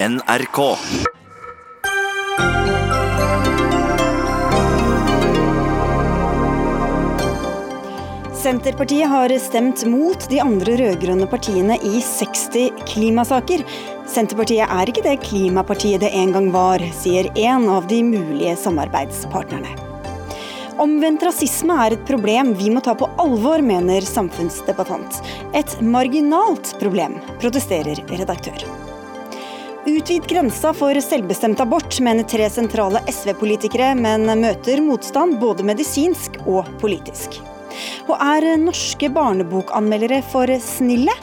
NRK. Senterpartiet har stemt mot de andre rød-grønne partiene i 60 klimasaker. Senterpartiet er ikke det klimapartiet det en gang var, sier en av de mulige samarbeidspartnerne. Omvendt rasisme er et problem vi må ta på alvor, mener samfunnsdebattant. Et marginalt problem, protesterer redaktør. Utvid grensa for selvbestemt abort, mener tre sentrale SV-politikere, men møter motstand både medisinsk og politisk. Og er norske barnebokanmeldere for snille?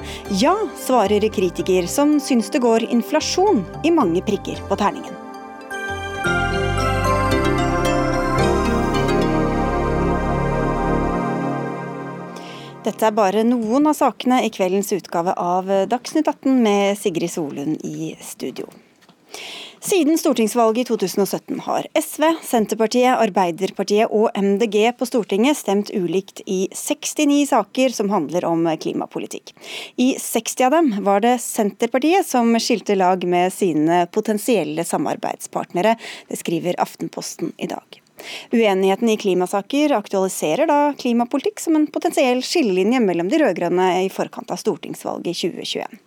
Ja, svarer kritiker, som syns det går inflasjon i mange prikker på terningen. Dette er bare noen av sakene i kveldens utgave av Dagsnytt 18 med Sigrid Solund i studio. Siden stortingsvalget i 2017 har SV, Senterpartiet, Arbeiderpartiet og MDG på Stortinget stemt ulikt i 69 saker som handler om klimapolitikk. I 60 av dem var det Senterpartiet som skilte lag med sine potensielle samarbeidspartnere. Det skriver Aftenposten i dag. Uenigheten i klimasaker aktualiserer da klimapolitikk som en potensiell skillelinje mellom de rød-grønne i forkant av stortingsvalget i 2021.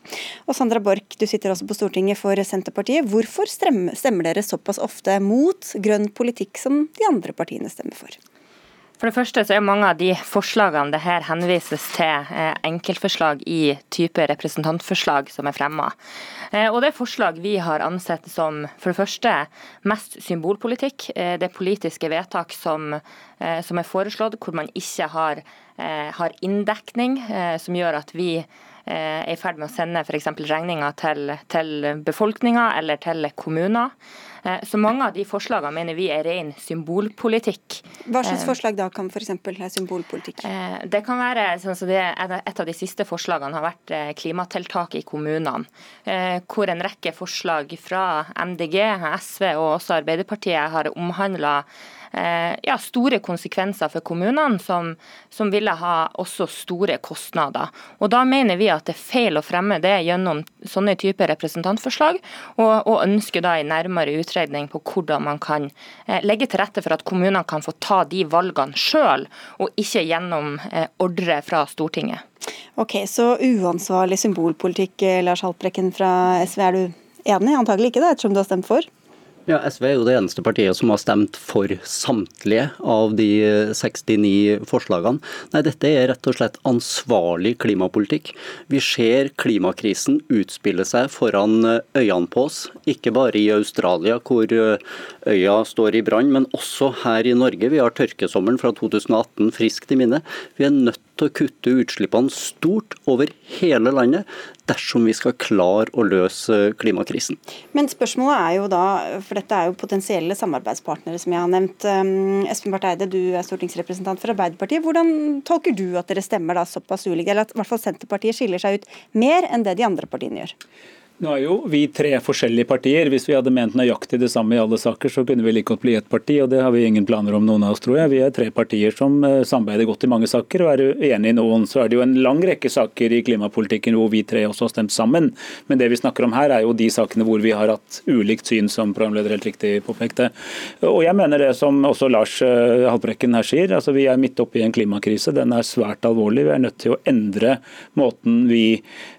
Og Sandra Borch, du sitter også på Stortinget for Senterpartiet. Hvorfor stemmer dere såpass ofte mot grønn politikk som de andre partiene stemmer for? For det første så er mange av de forslagene det her henvises til eh, enkeltforslag i type representantforslag som er fremma. Eh, og det er forslag vi har ansett som for det første mest symbolpolitikk. Eh, det er politiske vedtak som, som er foreslått hvor man ikke har, har inndekning, som gjør at vi er i ferd med å sende f.eks. regninger til, til befolkninga eller til kommuner. Eh, så mange av de forslagene mener vi er ren symbolpolitikk. Hva slags eh, forslag da kan f.eks. være symbolpolitikk? Eh, det kan være, sånn det, Et av de siste forslagene har vært klimatiltak i kommunene. Hvor en rekke forslag fra MDG, SV og også Arbeiderpartiet har omhandla ja, store konsekvenser for kommunene, som, som, ville ha også store kostnader. Og Da mener vi at det er feil å fremme det gjennom sånne typer representantforslag, og, og ønsker da en nærmere utredning på hvordan man kan eh, legge til rette for at kommunene kan få ta de valgene sjøl, og ikke gjennom eh, ordre fra Stortinget. Ok, Så uansvarlig symbolpolitikk, Lars Haltbrekken fra SV, er du enig? Antagelig ikke, da, ettersom du har stemt for? Ja, SV er jo det eneste partiet som har stemt for samtlige av de 69 forslagene. Nei, dette er rett og slett ansvarlig klimapolitikk. Vi ser klimakrisen utspille seg foran øynene på oss. Ikke bare i Australia, hvor øya står i brann, men også her i Norge. Vi har tørkesommeren fra 2018 friskt i minne. Vi er nødt til å kutte utslippene stort over hele landet dersom vi skal klare å løse klimakrisen. Men spørsmålet er jo da, for dette er jo potensielle samarbeidspartnere som jeg har nevnt. Um, Espen Barth Eide, du er stortingsrepresentant for Arbeiderpartiet. Hvordan tolker du at dere stemmer da såpass ulike, eller at i hvert fall Senterpartiet skiller seg ut mer enn det de andre partiene gjør? Nå er jo vi tre forskjellige partier. Hvis vi hadde ment nøyaktig det samme i alle saker, så kunne vi like godt bli ett parti, og det har vi ingen planer om noen av oss, tror jeg. Vi er tre partier som eh, samarbeider godt i mange saker og er uenige i noen. Så er det jo en lang rekke saker i klimapolitikken hvor vi tre også har stemt sammen. Men det vi snakker om her, er jo de sakene hvor vi har hatt ulikt syn, som programleder helt riktig påpekte. Og jeg mener det som også Lars eh, Haltbrekken her sier, altså vi er midt oppe i en klimakrise. Den er svært alvorlig. Vi er nødt til å endre måten vi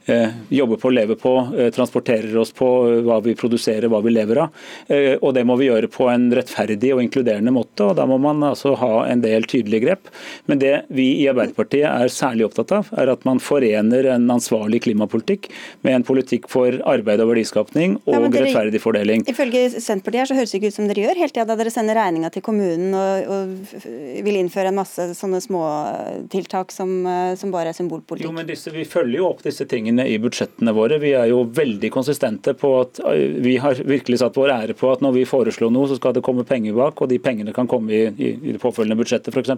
Eh, jobber på, lever på, eh, transporterer oss på, eh, hva vi produserer, hva vi lever av. Og Det må vi gjøre på en rettferdig og inkluderende måte. og Da må man altså ha en del tydelige grep. Men det vi i Arbeiderpartiet er særlig opptatt av, er at man forener en ansvarlig klimapolitikk med en politikk for arbeid og verdiskapning og ja, dere, rettferdig fordeling. Ifølge Senterpartiet så høres det ikke ut som dere gjør helt tida dere sender regninga til kommunen og, og, vil innføre en masse sånne småtiltak som, som bare er symbolpolitikk. Jo, men disse, Vi følger jo opp disse tingene i budsjettene våre. Vi er jo veldig konsistente på at vi har virkelig satt vår ære på at når vi foreslår noe, så skal det komme penger bak, og de pengene kan komme i, i, det påfølgende budsjettet f.eks.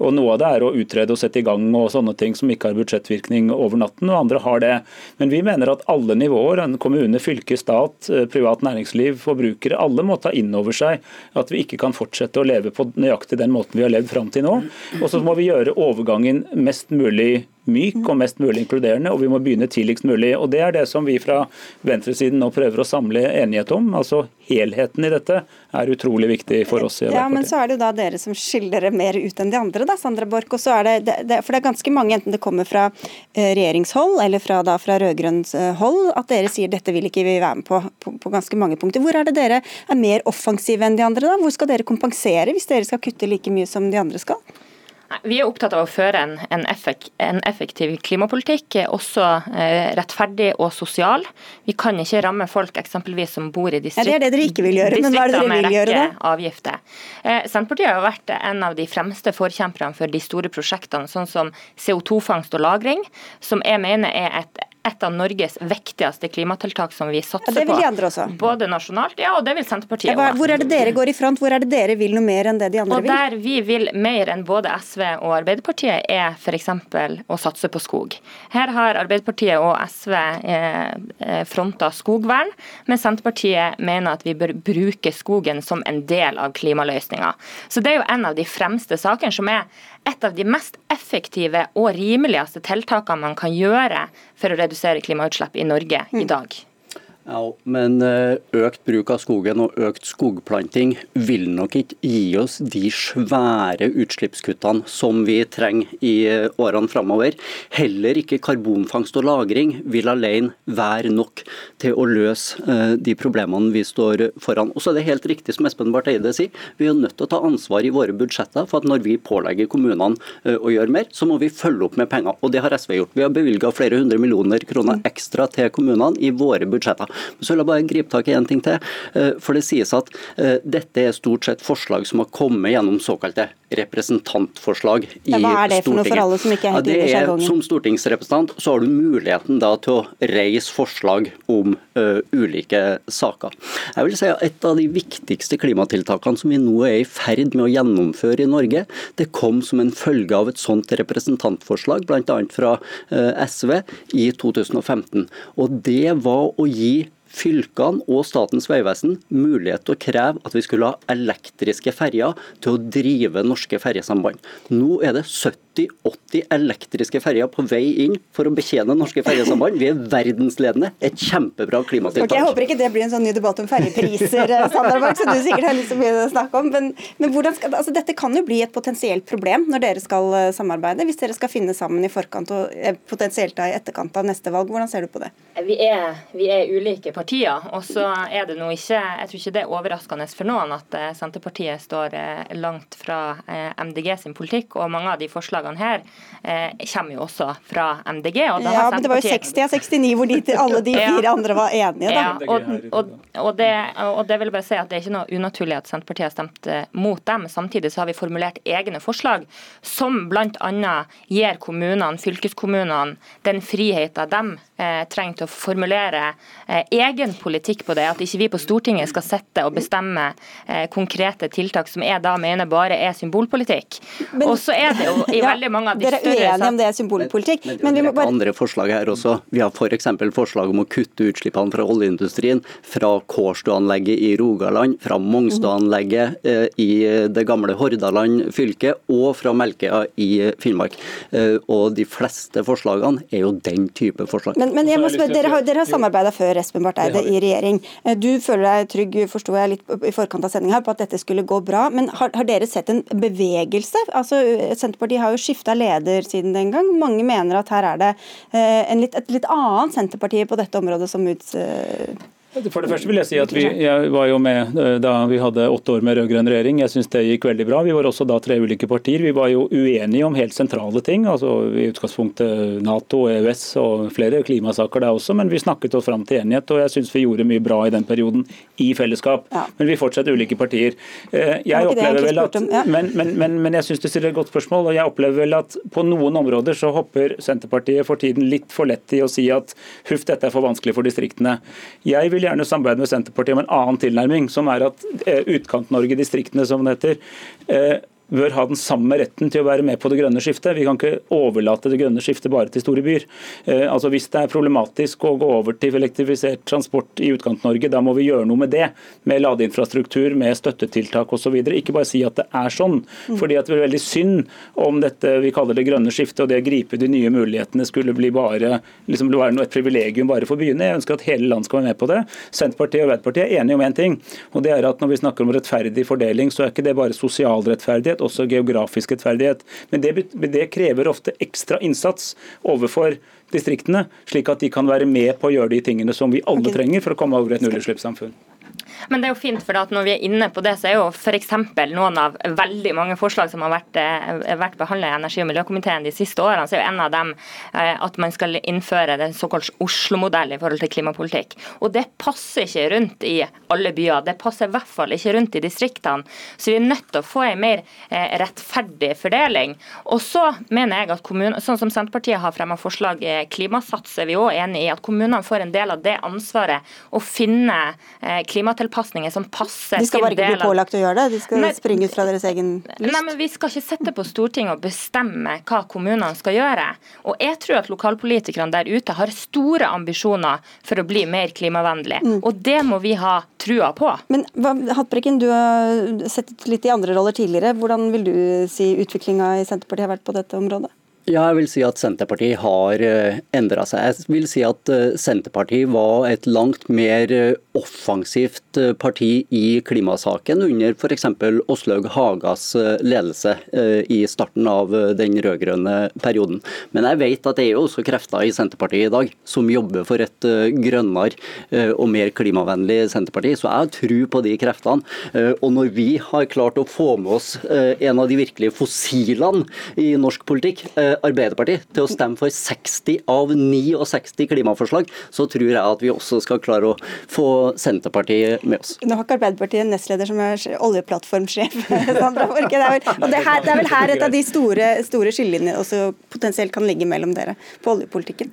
Og noe av det er å utrede og sette i gang og sånne ting som ikke har budsjettvirkning over natten, og andre har det. Men vi mener at alle nivåer, en kommune, fylke, stat, privat næringsliv, forbrukere, alle må ta inn over seg at vi ikke kan fortsette å leve på nøyaktig den måten vi har levd fram til nå. Og så må vi gjøre overgangen mest mulig myk og mest mulig inkluderende, og vi må begynne tidligst mulig. Og Det er det som vi fra venstresiden nå prøver å samle enighet om. altså Helheten i dette er utrolig viktig for oss. i Ja, Men så er det jo da dere som skiller dere mer ut enn de andre, da, Sandra Borch. Og så er det, det, for det er ganske mange, enten det kommer fra eh, regjeringshold eller fra, da, fra rød-grønt eh, hold, at dere sier dette vil ikke vi være med på, på, på ganske mange punkter. Hvor er det dere er mer offensive enn de andre? da? Hvor skal dere kompensere hvis dere skal kutte like mye som de andre skal? Vi er opptatt av å føre en, en, effekt, en effektiv klimapolitikk, også eh, rettferdig og sosial. Vi kan ikke ramme folk eksempelvis som bor i distrikt, ja, det er det dere ikke vil gjøre, men hva er det dere vil gjøre da? Avgifter. Eh, Senterpartiet har vært en av de fremste forkjemperne for de store prosjektene, sånn som CO2-fangst og -lagring, som jeg mener er et et av Norges viktigste klimatiltak som vi satser på. Ja, det vil de andre også. Både nasjonalt, ja, og det vil Senterpartiet òg. Hvor er det dere går i front, hvor er det dere vil noe mer enn det de andre og vil? Der vi vil mer enn både SV og Arbeiderpartiet, er f.eks. å satse på skog. Her har Arbeiderpartiet og SV eh, eh fronta skogvern, men Senterpartiet mener at vi bør bruke skogen som en del av klimaløsninga. Så det er jo en av de fremste sakene som er et av de mest effektive og rimeligste tiltakene man kan gjøre for å redusere klimautslipp i Norge i mm. dag. Ja, Men eh, økt bruk av skogen og økt skogplanting vil nok ikke gi oss de svære utslippskuttene som vi trenger i eh, årene framover. Heller ikke karbonfangst og -lagring vil alene være nok til å løse eh, de problemene vi står foran. Og så er det helt riktig som Espen Barth Eide sier, vi er nødt til å ta ansvar i våre budsjetter for at når vi pålegger kommunene å gjøre mer, så må vi følge opp med penger. Og det har SV gjort. Vi har bevilga flere hundre millioner kroner ekstra til kommunene i våre budsjetter. Så vil jeg bare gripe tak i en ting til. Eh, for det sies at eh, dette er stort sett forslag som har kommet gjennom såkalte representantforslag i Stortinget. Hva er det for noe for alle som ikke er helt ja, det er, Som stortingsrepresentant så har du muligheten da til å reise forslag om uh, ulike saker. Jeg vil si at Et av de viktigste klimatiltakene som vi nå er i ferd med å gjennomføre i Norge, det kom som en følge av et sånt representantforslag, bl.a. fra uh, SV i 2015. Og Det var å gi fylkene og Statens vegvesen mulighet til å kreve at vi skulle ha elektriske ferjer til å drive norske ferjesamband. Nå er det 70 70-80 elektriske ferjer på vei inn for å betjene norske ferjesamband. Vi er verdensledende. Et kjempebra klimatiltak. Okay, jeg håper ikke det blir en sånn ny debatt om ferjepriser, Sandra Sanderberg, som du sikkert har lyst til å snakke om. Men, men skal, altså, dette kan jo bli et potensielt problem når dere skal eh, samarbeide, hvis dere skal finne sammen i forkant og eh, potensielt da i etterkant av neste valg. Hvordan ser du på det? Vi er, vi er ulike partier, og så er det nå ikke Jeg tror ikke det er overraskende for noen at Senterpartiet står langt fra MDG sin politikk, og mange av de forslagene forslagene her eh, kommer jo også fra MDG. ja, men det var jo 60 av 69 hvor de, alle de fire ja. andre var enige, da. Ja, og, og, og, det, og, det, vil bare si at det er ikke noe unaturlig at Senterpartiet har stemt eh, mot dem. Samtidig så har vi formulert egne forslag som bl.a. gir kommunene, fylkeskommunene, den friheten de eh, trenger til å formulere eh, egen politikk på det. At ikke vi på Stortinget skal sette og bestemme eh, konkrete tiltak som jeg da mener bare er symbolpolitikk. Og så er det jo i veldig mange av de større Dere er uenige om det er symbolpolitikk. Men, men vi må bare... andre forslag her også. Vi har f.eks. For forslag om å kutte utslippene fra oljeindustrien fra Kårstø-anlegget i Rogaland, fra Mongstad-anlegget eh, i det gamle Hordaland fylke og fra Melkøya i Finnmark. Eh, og de fleste forslagene er jo den type forslag. Men, men jeg må spørre, dere har, dere har samarbeida før Espen Barth Eide i regjering. Eh, du føler deg trygg, forsto jeg litt i forkant av sendinga, på at dette skulle gå bra. Men har, har dere sett en bevegelse? Altså, Senterpartiet har jo skifta leder siden den gang. Mange mener at her er det eh, litt, et litt annet Senterpartiet på dette området som ut eh, for det første vil jeg si at vi, Jeg var jo med eh, da vi hadde åtte år med rød-grønn regjering. Jeg syns det gikk veldig bra. Vi var også da tre ulike partier. Vi var jo uenige om helt sentrale ting. altså I utgangspunktet Nato, EØS og flere klimasaker der også. Men vi snakket oss fram til enighet, og jeg syns vi gjorde mye bra i den perioden i fellesskap. Ja. Men vi fortsetter ulike partier. Eh, jeg opplever vel at, men, men, men, men jeg syns du stiller et godt spørsmål, og jeg opplever vel at på noen områder så hopper Senterpartiet for tiden litt for lett i å si at huff, dette er for vanskelig for distriktene. Jeg vil vil gjerne samarbeide med Senterpartiet om en annen tilnærming, som er at eh, Utkant-Norge, distriktene som det heter, eh, bør ha den samme retten til å være med på det grønne skiftet. Vi kan ikke overlate det grønne skiftet bare til store byer. Eh, altså Hvis det er problematisk å gå over til elektrifisert transport i Utkant-Norge, da må vi gjøre noe med det. Med ladeinfrastruktur, med støttetiltak osv. Ikke bare si at det er sånn. fordi at det er veldig synd om dette vi kaller det grønne skiftet og det å gripe de nye mulighetene skulle bli bare liksom være noe et privilegium bare for byene. Jeg ønsker at hele landet skal være med på det. Senterpartiet og Arbeiderpartiet er enige om én en ting. og det er at Når vi snakker om rettferdig fordeling, så er ikke det bare sosial rettferdighet rettferdighet, også geografisk rettferdighet. Men det, det krever ofte ekstra innsats overfor distriktene, slik at de kan være med på å gjøre de tingene som vi alle trenger for å komme over et nullutslippssamfunn. Men det er jo fint, for at når vi er inne på det, så er jo f.eks. noen av veldig mange forslag som har vært, eh, vært behandlet i energi- og miljøkomiteen de siste årene, så er jo en av dem eh, at man skal innføre den såkalt Oslo-modell i forhold til klimapolitikk. Og det passer ikke rundt i alle byer. Det passer i hvert fall ikke rundt i distriktene. Så vi er nødt til å få en mer eh, rettferdig fordeling. Og så mener jeg at kommunen, sånn som Senterpartiet har fremmet forslag i Klimasats, er vi òg enig i at kommunene får en del av det ansvaret å finne klimatiltak tilpasninger som passer til De skal bare ikke bli pålagt å gjøre det? De skal nei, springe ut fra deres egen lyst? Nei, men Vi skal ikke sitte på Stortinget og bestemme hva kommunene skal gjøre. Og Jeg tror at lokalpolitikerne der ute har store ambisjoner for å bli mer klimavennlig. Mm. Og det må vi ha trua på. Men Hattbrekken, du har sett litt i andre roller tidligere. Hvordan vil du si utviklinga i Senterpartiet har vært på dette området? Ja, jeg vil si at Senterpartiet har eh, endra seg. Jeg vil si at eh, Senterpartiet var et langt mer eh, offensivt parti i klimasaken under f.eks. Åslaug Hagas ledelse i starten av den rød-grønne perioden. Men jeg vet at det er jo også krefter i Senterpartiet i dag som jobber for et grønnere og mer klimavennlig Senterparti, så jeg har tro på de kreftene. Og når vi har klart å få med oss en av de virkelige fossilene i norsk politikk, Arbeiderpartiet til å stemme for 60 av 69 klimaforslag, så tror jeg at vi også skal klare å få Senterpartiet med oss. Nå har ikke Arbeiderpartiet en nestleder som er oljeplattformsjef, Sandra Borge. Det er vel, det, her, det er vel her et av de store, store skillelinjene også potensielt kan ligge mellom dere på oljepolitikken?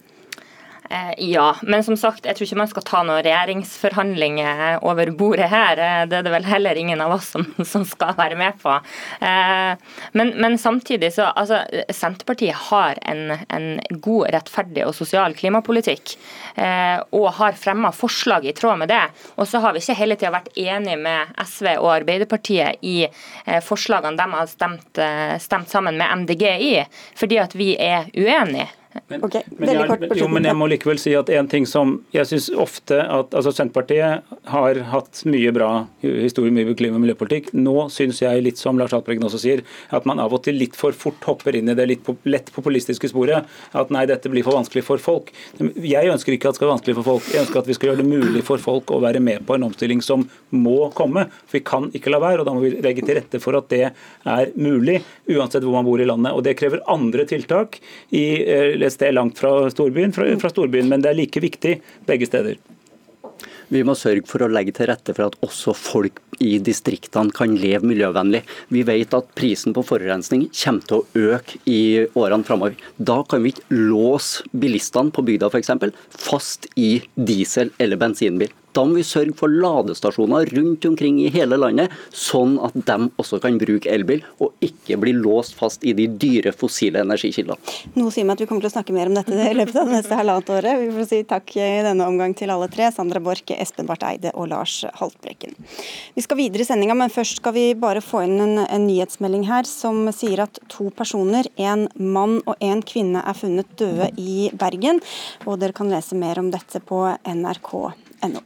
Eh, ja, men som sagt, jeg tror ikke man skal ta noen regjeringsforhandlinger over bordet her. Eh, det er det vel heller ingen av oss som, som skal være med på. Eh, men, men samtidig så altså, Senterpartiet har en, en, god, rettferdig og sosial klimapolitikk. Og har fremma forslag i tråd med det. Og så har vi ikke hele tida vært enige med SV og Arbeiderpartiet i forslagene de har stemt, stemt sammen med MDG i, fordi at vi er uenige. Men, okay, men, jeg, jo, men, jeg, må likevel si at en ting som jeg syns ofte at altså Senterpartiet har hatt mye bra historie mye klima- og miljøpolitikk. Nå syns jeg, litt som Lars Haltbrekken også sier, at man av og til litt for fort hopper inn i det litt lett populistiske sporet. At nei, dette blir for vanskelig for folk. Jeg ønsker ikke at det skal være vanskelig for folk. Jeg ønsker at vi skal gjøre det mulig for folk å være med på en omstilling som må komme. For vi kan ikke la være, og da må vi legge til rette for at det er mulig, uansett hvor man bor i landet. Og det krever andre tiltak i eh, et sted langt fra storbyen, fra, fra storbyen, men det er like viktig begge steder. Vi må sørge for å legge til rette for at også folk i distriktene kan leve miljøvennlig. Vi vet at prisen på forurensning kommer til å øke i årene framover. Da kan vi ikke låse bilistene på bygda f.eks. fast i diesel- eller bensinbil. Da må vi sørge for ladestasjoner rundt omkring i hele landet, sånn at de også kan bruke elbil, og ikke bli låst fast i de dyre fossile energikildene. Noe sier meg at vi kommer til å snakke mer om dette i løpet av det neste halvannet året. Vi får si takk i denne omgang til alle tre. Sandra Borch, Espen Barth Eide og Lars Haltbrekken. Vi skal videre i sendinga, men først skal vi bare få inn en, en nyhetsmelding her som sier at to personer, en mann og en kvinne, er funnet døde i Bergen. Og dere kan lese mer om dette på nrk.no.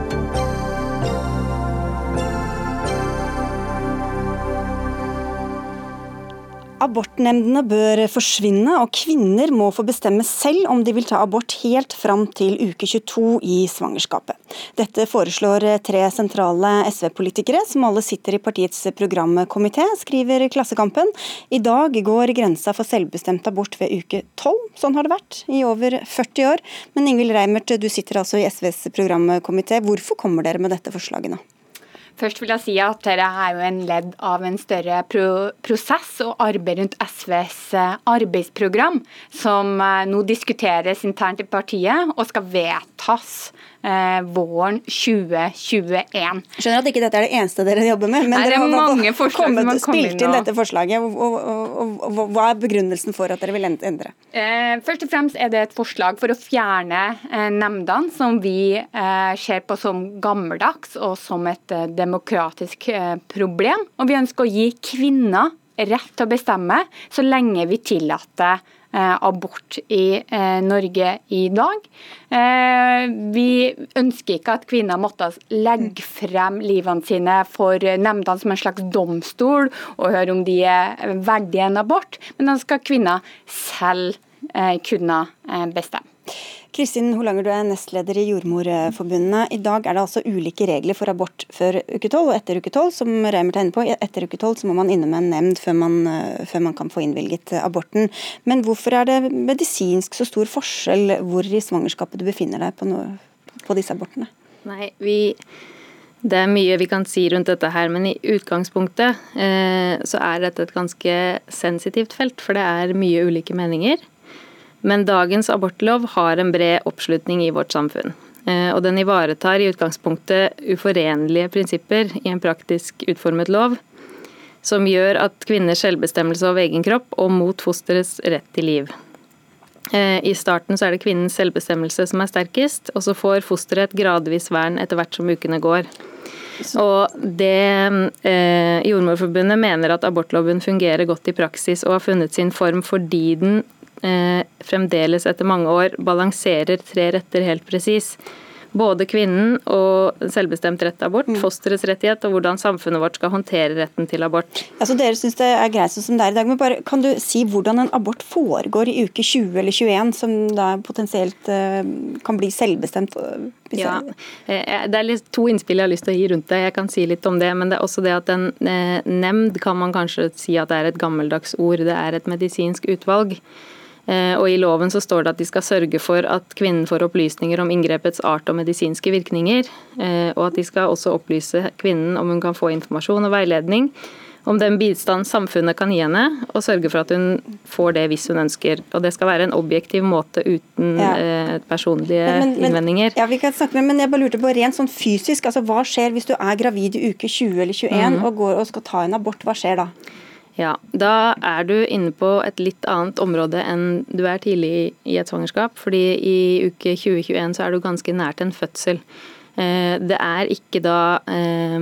Abortnemndene bør forsvinne, og kvinner må få bestemme selv om de vil ta abort helt fram til uke 22 i svangerskapet. Dette foreslår tre sentrale SV-politikere, som alle sitter i partiets programkomité, skriver Klassekampen. I dag går grensa for selvbestemt abort ved uke 12. Sånn har det vært i over 40 år. Men Ingvild Reimert, du sitter altså i SVs programkomité. Hvorfor kommer dere med dette forslaget nå? Først vil jeg si at dette er jo en ledd av en større pro prosess og arbeid rundt SVs eh, arbeidsprogram, som eh, nå diskuteres internt i partiet og skal vedtas våren 2021. Skjønner at ikke dette er det eneste dere jobber med, men Nei, dere har mange kommet, spilt inn dette forslaget. Og, og, og, hva er begrunnelsen for at dere vil endre? Eh, først og fremst er det et forslag for å fjerne eh, nemndene, som vi eh, ser på som gammeldags og som et eh, demokratisk eh, problem. Og vi ønsker å gi kvinner rett til å bestemme så lenge vi tillater eh, abort i Norge i dag. Vi ønsker ikke at kvinner måtte legge frem livene sine for nemndene som en slags domstol og høre om de er verdige en abort, men da skal kvinner selv kunne bestemme. Kristin Holanger, du er nestleder i Jordmorforbundet. I dag er det altså ulike regler for abort før uke 12 og etter uke 12, som Reimer tegner på. Etter uke 12 må man innom en nemnd før eh, før man, kan få innvilget aborten. Men hvorfor er det medisinsk så stor forskjell hvor i svangerskapet du befinner deg på, noe, på disse abortene? Nei, vi... Det er mye vi kan si rundt dette her, men i utgangspunktet eh, så er dette et ganske sensitivt felt, for det er mye ulike meninger. Men dagens abortlov har en bred oppslutning i vårt samfunn. Eh, og den ivaretar i utgangspunktet uforenlige prinsipper i en praktisk utformet lov, som gjør at kvinners selvbestemmelse over egen kropp og mot fosterets rett til liv. Eh, I starten så er det kvinnens selvbestemmelse som er sterkest, og så får fosteret et gradvis vern etter hvert som ukene går. Og det eh, Jordmorforbundet mener at abortloven fungerer godt i praksis og har funnet sin form fordi den fremdeles etter mange år balanserer tre retter helt presis. Både kvinnen og selvbestemt rett til abort, mm. fosterets rettighet og hvordan samfunnet vårt skal håndtere retten til abort. Altså Dere syns det er greit sånn som det er i dag, men bare kan du si hvordan en abort foregår i uke 20 eller 21, som da potensielt uh, kan bli selvbestemt? Uh, ja, eh, Det er to innspill jeg har lyst til å gi rundt det. Jeg kan si litt om det. Men det er også det at en eh, nemnd kan man kanskje si at det er et gammeldags ord. Det er et medisinsk utvalg. Eh, og I loven så står det at de skal sørge for at kvinnen får opplysninger om inngrepets art og medisinske virkninger. Eh, og at de skal også opplyse kvinnen om hun kan få informasjon og veiledning om den bistand samfunnet kan gi henne, og sørge for at hun får det hvis hun ønsker. Og Det skal være en objektiv måte uten ja. eh, personlige men, men, innvendinger. Ja, vi kan snakke med, men jeg bare lurte på rent sånn fysisk, altså Hva skjer hvis du er gravid i uke 20 eller 21 mm. og går og skal ta en abort? Hva skjer da? Ja, Da er du inne på et litt annet område enn du er tidlig i et svangerskap. fordi i uke 2021 så er du ganske nært en fødsel. Eh, det er ikke da eh,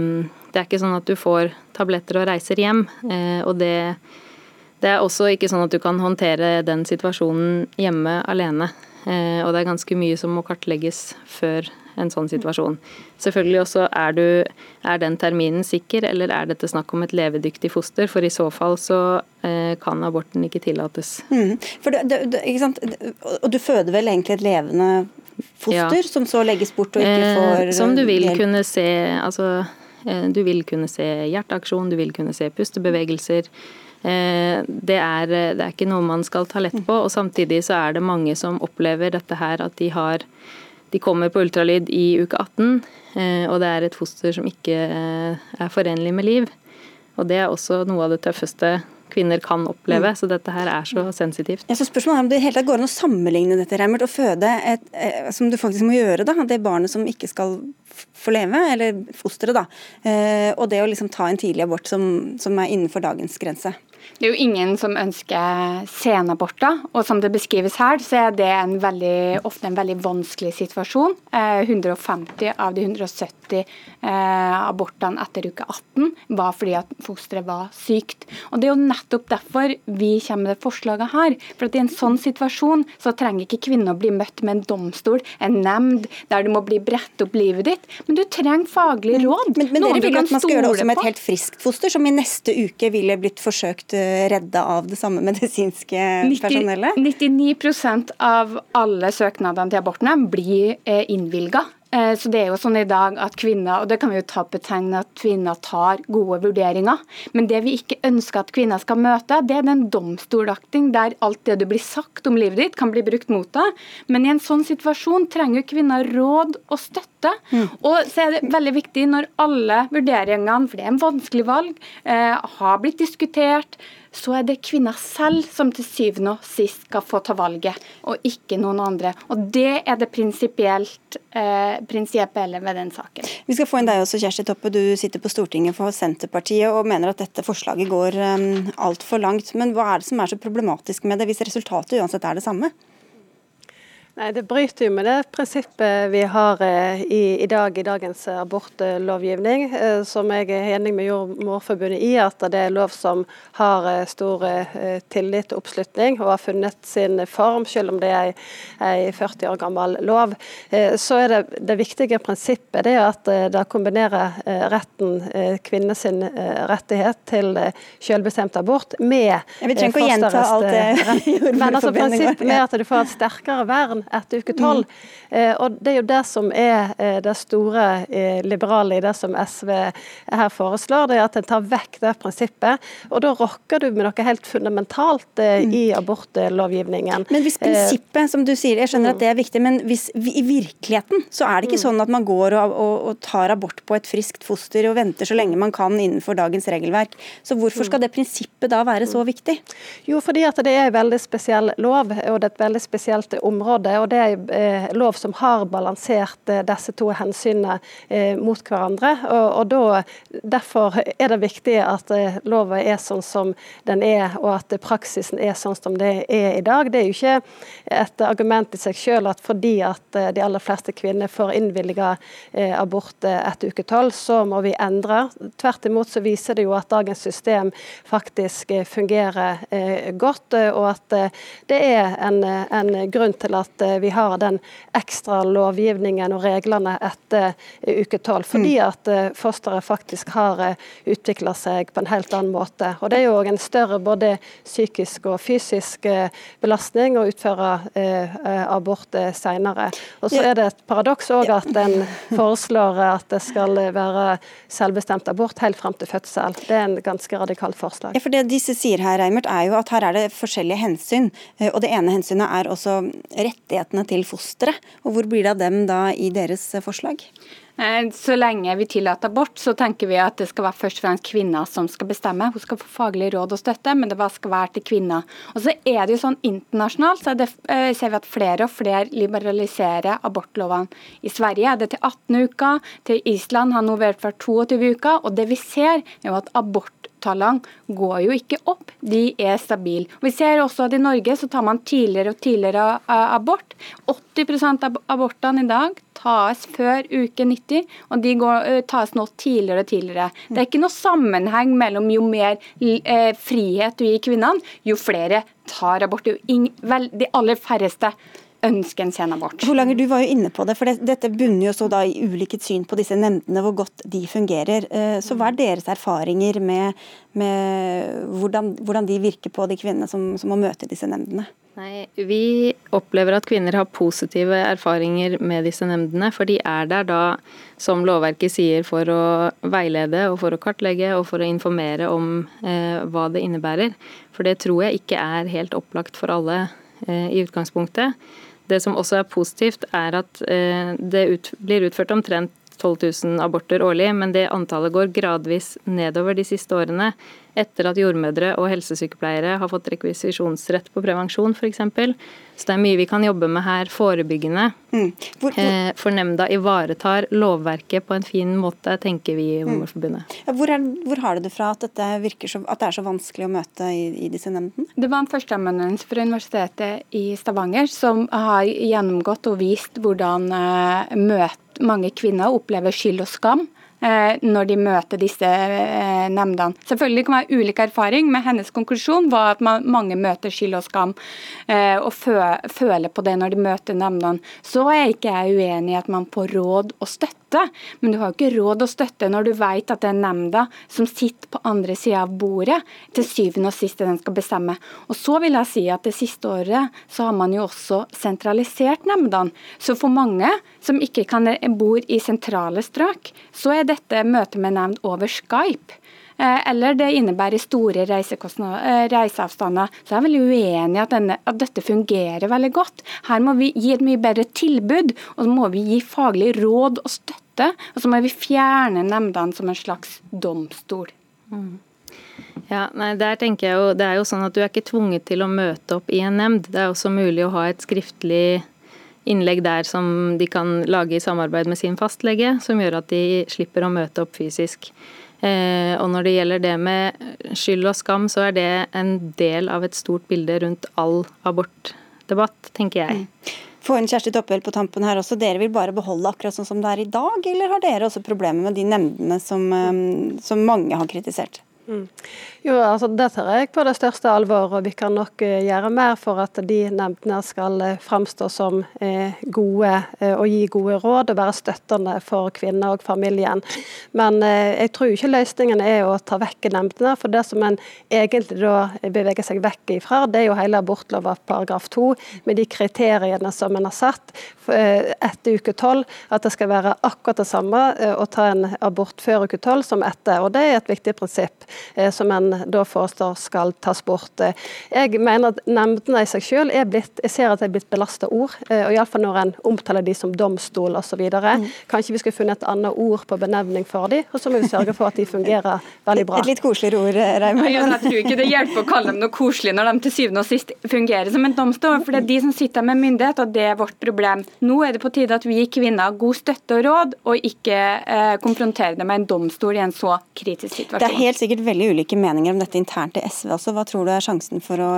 Det er ikke sånn at du får tabletter og reiser hjem. Eh, og det, det er også ikke sånn at du kan håndtere den situasjonen hjemme alene. Og det er ganske mye som må kartlegges før en sånn situasjon. Selvfølgelig også er, du, er den terminen sikker, eller er dette snakk om et levedyktig foster? For i så fall så eh, kan aborten ikke tillates. Mm. For du, du, ikke sant? Og du føder vel egentlig et levende foster, ja. som så legges bort og ikke eh, får eh, Som du vil hjelp. kunne se altså eh, du vil kunne se hjerteaksjon, du vil kunne se pustebevegelser. Eh, det er, det er, ikke noe man skal ta lett på. og Samtidig så er det mange som opplever dette her at de har de kommer på ultralyd i uke 18, eh, og det er et foster som ikke eh, er forenlig med liv. Og det er også noe av det tøffeste kvinner kan oppleve, mm. så dette her er så sensitivt. Ja, så spørsmålet er om det hele tatt går an å sammenligne dette, Reimert, og føde et, eh, som du faktisk må gjøre, da, det barnet som ikke skal få leve, eller fosteret, da, og det å liksom ta en tidlig abort som, som er innenfor dagens grense. Det er jo ingen som ønsker senaborter, og som det beskrives her, så er det en veldig, ofte en veldig vanskelig situasjon. 150 eh, av de 170 eh, abortene etter uke 18 var fordi at fosteret var sykt. Og Det er jo nettopp derfor vi kommer med det forslaget her. For at I en sånn situasjon så trenger ikke kvinner å bli møtt med en domstol, en nemnd, der du må bli brett opp livet ditt. Men du trenger faglig råd. Men, men, dere vil at man skal gjøre det også med et helt friskt foster, som i neste uke ville blitt forsøkt redda av det samme medisinske personellet? 99% av alle søknadene til abortene blir eh, innvilga Eh, så det er jo sånn i dag at kvinner, og det kan vi jo ta betegne at kvinner tar gode vurderinger. Men det vi ikke ønsker at kvinner skal møte, det er den domstolakting der alt det du blir sagt om livet ditt, kan bli brukt mot deg. Men i en sånn situasjon trenger kvinner råd og støtte. Mm. Og så er det veldig viktig når alle vurderingene, for det er en vanskelig valg, eh, har blitt diskutert så er det kvinner selv som til syvende og sist skal få ta valget, og ikke noen andre. Og Det er det prinsipielt eh, prinsipielle ved den saken. Vi skal få inn deg også, Kjersti Toppe. Du sitter på Stortinget for Senterpartiet og mener at dette forslaget går um, altfor langt. Men hva er det som er så problematisk med det, hvis resultatet uansett er det samme? Nei, Det bryter jo med det prinsippet vi har eh, i, i dag i dagens abortlovgivning, eh, som jeg er enig med Jordmorforbundet i, at det er lov som har eh, stor tillit og oppslutning, og har funnet sin form, selv om det er ei 40 år gammel lov. Så er det det viktige prinsippet det er at det kombinerer retten, kvinnens rettighet til selvbestemt abort med fosterets rett. Men altså prinsippet med at du får et sterkere vern etter uke tolv. Mm. Og Det er jo det som er eh, det store eh, liberale i det som SV her foreslår, det er at en tar vekk det prinsippet. Og da rokker du med noe helt fundamentalt mm. i abortlovgivningen. Men hvis prinsippet, som du sier, jeg skjønner at det er viktig, men hvis i virkeligheten så er det ikke mm. sånn at man går og, og, og tar abort på et friskt foster og venter så lenge man kan innenfor dagens regelverk. Så hvorfor skal det prinsippet da være så viktig? Jo, fordi at det er en veldig spesiell lov, og det er et veldig spesielt område og det er eh, lov som har balansert eh, disse to hensynene eh, mot hverandre. Og, og da, Derfor er det viktig at loven er sånn som den er, og at praksisen er sånn som det er i dag. Det er jo ikke et argument i seg selv at fordi at de aller fleste kvinner får innvilga abort etter uke tolv, så må vi endre. Tvert imot så viser det jo at dagens system faktisk fungerer godt, og at det er en, en grunn til at Eh, vi har den ekstra lovgivningen og reglene etter eh, uke tolv. Fordi mm. at eh, fosteret faktisk har utvikla seg på en helt annen måte. Og Det er jo en større både psykisk og fysisk belastning å utføre abort senere. Og så er det et paradoks òg at en foreslår at det skal være selvbestemt abort helt frem til fødsel. Det er en ganske radikalt forslag. Ja, for Det disse sier her, Reimert, er jo at her er det forskjellige hensyn. Og Det ene hensynet er også rettigheter rettighetene til fosteret. Og hvor blir det av dem da i deres forslag? Eh, så lenge vi tillater abort, så tenker vi at det skal være først og fremst kvinner som skal bestemme. Hun skal få faglig råd og støtte, men det skal være til kvinner. Og så er det jo sånn Internasjonalt så det, eh, ser vi at flere og flere liberaliserer abortlovene. I Sverige er det til 18 uker, til Island har nå vært for 22 uker. Og det vi ser, er jo at abort tallene går jo ikke opp, de er stabile. Vi ser også at i Norge så tar man tidligere og tidligere abort. 80% av abortene i dag tas før uke 90, og de går, tas nå tidligere og tidligere. Det er ikke noe sammenheng mellom jo mer frihet du gir kvinnene, jo flere tar abort. De aller færreste ønske en sen abort. Holanger, du var jo inne på det, for det, Dette bunner jo så da i ulikt syn på disse nemndene, hvor godt de fungerer. Eh, så Hva er deres erfaringer med, med hvordan, hvordan, de virker på de kvinnene som, som må møte disse nemndene? Nei, Vi opplever at kvinner har positive erfaringer med disse nemndene. For de er der da, som lovverket sier, for å veilede og for å kartlegge og for å informere om eh, hva det innebærer. For det tror jeg ikke er helt opplagt for alle eh, i utgangspunktet. Det som også er positivt, er at eh, det ut, blir utført omtrent 12 000 aborter årlig, men det antallet går gradvis nedover de siste årene etter at jordmødre og helsesykepleiere har fått rekvisisjonsrett på prevensjon f.eks. Så det er mye vi kan jobbe med her forebyggende. Mm. Hvor, hvor, eh, for nemnda ivaretar lovverket på en fin måte, tenker vi i Jordmorforbundet. Mm. Ja, hvor, hvor, har du det fra at, dette så, at, det er så vanskelig å møte i, i disse nemndene? Det var en førsteamanuensis fra Universitetet i Stavanger som har gjennomgått og vist hvordan uh, møte mange kvinner opplever skyld og skam når de møter disse nemndene. Selvfølgelig kan det være ulik erfaring, men hennes konklusjon var at mange møter skyld og skam og føler på det når de møter nemndene. Så er ikke jeg uenig i at man får råd og støtte støtte, men du har jo ikke råd å støtte når du vet at det er nemnda som sitter på andre sida av bordet, til syvende og sist den skal bestemme. Og så vil jeg si at Det siste året så har man jo også sentralisert nemndene. Så for mange som ikke kan bor i sentrale strøk, så er dette møtet med nemnd over Skype. Eh, eller det innebærer store eh, reiseavstander. Så jeg er veldig uenig i at, at, dette fungerer veldig godt. Her må vi gi et mye bedre tilbud, og så må vi gi faglig råd og støtte. Og så må vi fjerne nemndene som en slags domstol. Mm. Ja, nei, der tenker jeg jo, Det er jo sånn at du er ikke tvunget til å møte opp i en nemnd. Det er også mulig å ha et skriftlig innlegg der som de kan lage i samarbeid med sin fastlege, som gjør at de slipper å møte opp fysisk. Eh, og når det gjelder det med skyld og skam, så er det en del av et stort bilde rundt all abortdebatt, tenker jeg. Mm. Få inn Kjersti Toppel på tampen her også. Dere vil bare beholde akkurat sånn som det er i dag, eller har dere også problemer med de nemndene som, eh, som mange har kritisert? Mm. Jo, altså Det tar jeg på det største alvor, og vi kan nok uh, gjøre mer for at de nemndene skal uh, framstå som uh, gode og gi gode råd og være støttende for kvinner og familien. Men jeg tror ikke løsningen er å ta vekk nemndene. For det som en egentlig da beveger seg vekk ifra, det er jo hele abortlova paragraf 2, med de kriteriene som en har satt etter uke 12, at det skal være akkurat det samme å ta en abort før uke 12 som etter. Og det er et viktig prinsipp som en da foreslår skal tas bort. Jeg mener at nemndene i seg selv er blitt jeg ser at det er blitt belasta ord, eh, og iallfall når en omtaler de som domstol osv. Mm. Kanskje vi skulle funnet et annet ord på benevning for de, og så må vi sørge for at de fungerer veldig bra. Et litt koseligere ord, eh, Ja, jeg tror ikke det hjelper å kalle dem noe koselig når de til syvende og sist fungerer som en domstol, for det er de som sitter med myndighet, og det er vårt problem. Nå er det på tide at vi kvinner god støtte og råd, og ikke eh, konfrontere det med en domstol i en så kritisk situasjon. Det er helt sikkert veldig ulike meninger om dette internt i SV også. Hva tror du er sjansen for å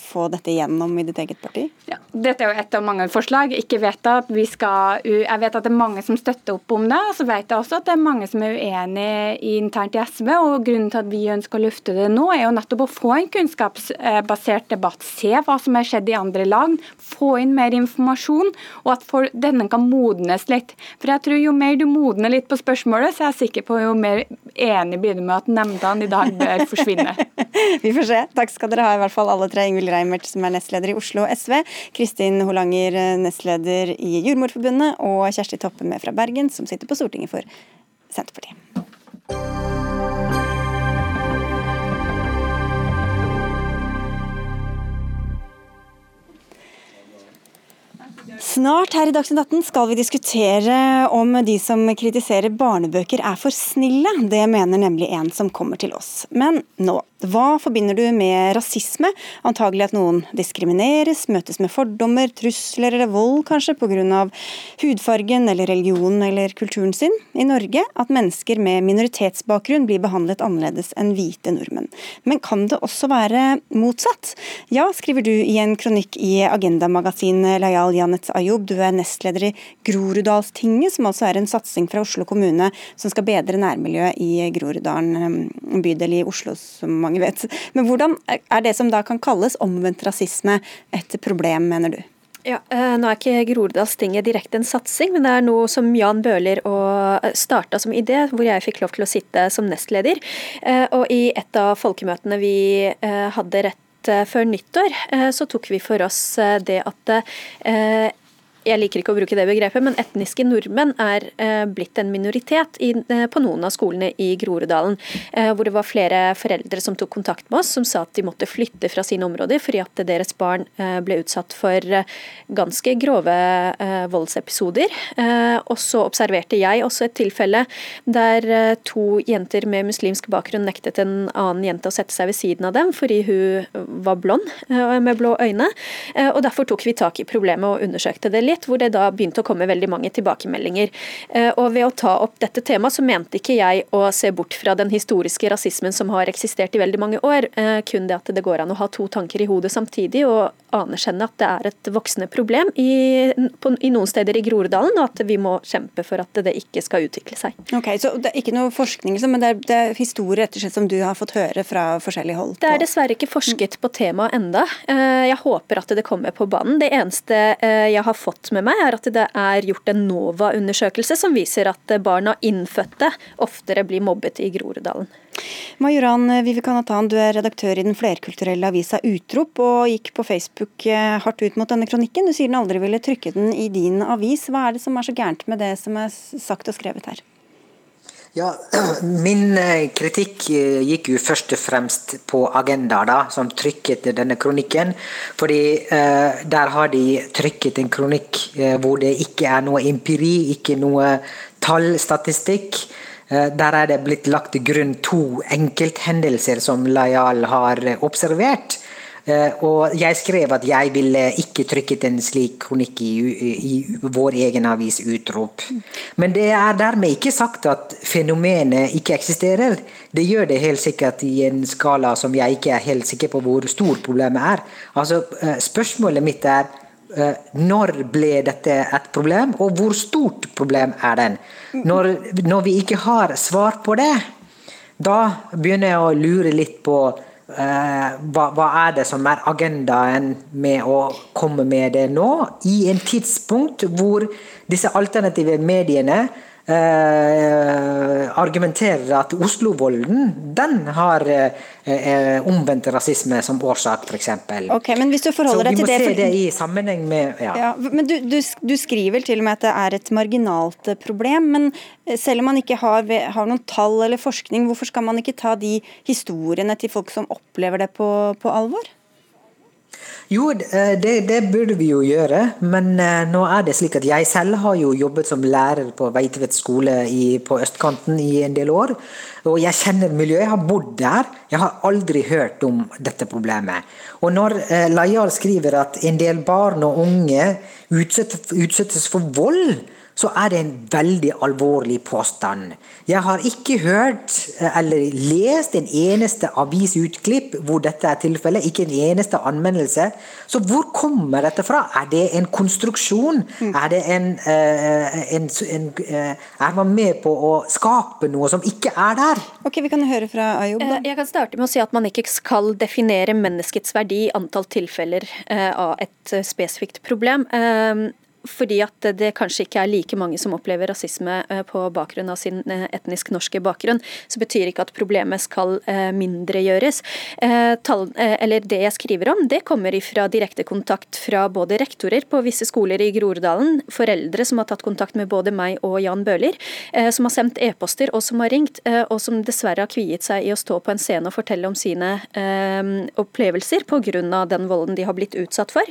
få dette gjennom i ditt eget parti? Ja, dette er jo et av mange forslag. Ikke vet at vi skal, jeg vet at det er mange som støtter opp om det. og Så vet jeg også at det er mange som er uenig internt i SV. og Grunnen til at vi ønsker å lufte det nå, er jo nettopp å få en kunnskapsbasert debatt. Se hva som har skjedd i andre land. Få inn mer informasjon, og at for, denne kan modnes litt. For jeg tror Jo mer du modner litt på spørsmålet, så er jeg sikker på jo mer enig blir du med at nemndene i dag bør forsvinne. Vi får se. Takk skal dere ha, i hvert fall alle tre. Ingvild Reimert, som er nestleder i Oslo SV, Kristin Holanger, nestleder i Jordmorforbundet, og Kjersti Toppe med fra Bergen, som sitter på Stortinget for Senterpartiet. Snart her i Dagsnytt 18 skal vi diskutere om de som kritiserer barnebøker er for snille. Det mener nemlig en som kommer til oss. Men nå, hva forbinder du med rasisme? Antagelig at noen diskrimineres, møtes med fordommer, trusler eller vold kanskje pga. hudfargen eller religionen eller kulturen sin. I Norge at mennesker med minoritetsbakgrunn blir behandlet annerledes enn hvite nordmenn. Men kan det også være motsatt? Ja, skriver du i en kronikk i Agendamagasinet Layal Janet Ayub. Du er nestleder i Groruddalstinget, som altså er en satsing fra Oslo kommune som skal bedre nærmiljøet i Groruddalen, bydel i Oslo, som mange mange vet. Men hvordan er det som da kan kalles omvendt rasisme et problem, mener du? Ja, eh, Nå er ikke Groruddalstinget direkte en satsing, men det er noe som Jan Bøhler eh, starta som idé, hvor jeg fikk lov til å sitte som nestleder. Eh, og i et av folkemøtene vi hadde rett før nyttår, så tok vi for oss det at jeg liker ikke å bruke det begrepet, men etniske nordmenn er eh, blitt en minoritet eh, på noen av skolene i Groruddalen. Eh, hvor det var flere foreldre som tok kontakt med oss, som sa at de måtte flytte fra sine områder fordi at deres barn ble utsatt for ganske grove voldsepisoder. og så observerte jeg også et tilfelle der to jenter med muslimsk bakgrunn nektet en annen jente å sette seg ved siden av dem fordi hun var blond med blå øyne. og Derfor tok vi tak i problemet og undersøkte det litt litt, hvor det da begynte å komme veldig mange tilbakemeldinger. Og ved å ta opp dette temaet, så mente ikke jeg å se bort fra den historiske rasismen som har eksistert i veldig mange år, kun det at det går an å ha to tanker i hodet samtidig og anerkjenne at det er et voksende problem i, på, i noen steder i Groruddalen, og at vi må kjempe for at det ikke skal utvikle seg. Ok, Så det er ikke noe forskning, men det er, det er historier rett og slett som du har fått høre fra forskjellige hold? Det er dessverre ikke forsket på temaet enda. Eh, jeg håper at det kommer på banen. Det eneste eh, jeg har fått med meg, er at det er gjort en NOVA-undersøkelse som viser at barn av innfødte oftere blir mobbet i Groruddalen. Majoran Vivekanathan, du er redaktør i den flerkulturelle avisa Utrop, og gikk på Facebook eh, hardt ut mot denne kronikken. Du sier den aldri ville trykke den i din avis. Hva er det som er så gærent med det som er sagt og skrevet her? Ja, Min eh, kritikk eh, gikk jo først og fremst på Agenda, da, som trykket denne kronikken. Fordi eh, der har de trykket en kronikk eh, hvor det ikke er noe empiri, ikke noe tallstatistikk. Eh, der er det blitt lagt til grunn to enkelthendelser som Layal har observert. Eh, og jeg skrev at jeg ville ikke trykket en slik kronikk i, i, vår egen avis Utrop. Men det er dermed ikke sagt at fenomenet ikke eksisterer. Det gjør det helt sikkert i en skala som jeg ikke er helt sikker på hvor stor problemet er. Altså, eh, spørsmålet mitt er når ble dette et problem, og hvor stort problem er den? Når, når vi ikke har svar på det, da begynner jeg å lure litt på Uh, hva, hva, er det som er agendaen med å komme med det nå, i en tidspunkt hvor disse alternative mediene eh, argumenterer at Oslo-volden den har eh, omvendt rasisme som årsak, f.eks. Okay, men hvis du forholder deg til det... Så vi må se det i sammenheng med ja. ja men du, du, du, skriver til og med at det er et marginalt problem. Men eh, selv om man ikke har, har, noen tall eller forskning, hvorfor skal man ikke ta de historiene til folk som opplever det på, på alvor? Jo, eh, det, det, burde vi jo gjøre. Men uh, nå er det slik at jeg selv har jo jobbet som lærer på Veitvet skole i, på østkanten i en del år. Og jeg kjenner miljøet. Jeg har bodd der. Jeg har aldri hørt om dette problemet. Og når Layar skriver at en del barn og unge utsettes, utsettes for vold, så er det en veldig alvorlig påstand. Jeg har ikke hørt eh, eller lest en eneste avisutklipp hvor dette er tilfellet. Ikke en eneste anmeldelse. Så hvor kommer dette fra? Er det en konstruksjon? Mm. Er det en, uh, en, en uh, Er man med på å skape noe som ikke er der? Ok, Vi kan høre fra Ayoub. Jeg kan starte med å si at man ikke skal definere menneskets verdi i antall tilfeller av et spesifikt problem fordi at det kanskje ikke er like mange som opplever rasisme eh, på bakgrunn av sin eh, etnisk norske bakgrunn, så betyr ikke at problemet skal eh, mindregjøres. Eller det jeg skriver om, det kommer ifra direkte kontakt fra både rektorer på visse skoler i Groruddalen, foreldre som har tatt kontakt med både meg og Jan Bøhler, som har sendt e-poster og som har ringt, og som dessverre har kviet seg i å stå på en scene og fortelle om sine opplevelser pga. den volden de har blitt utsatt for.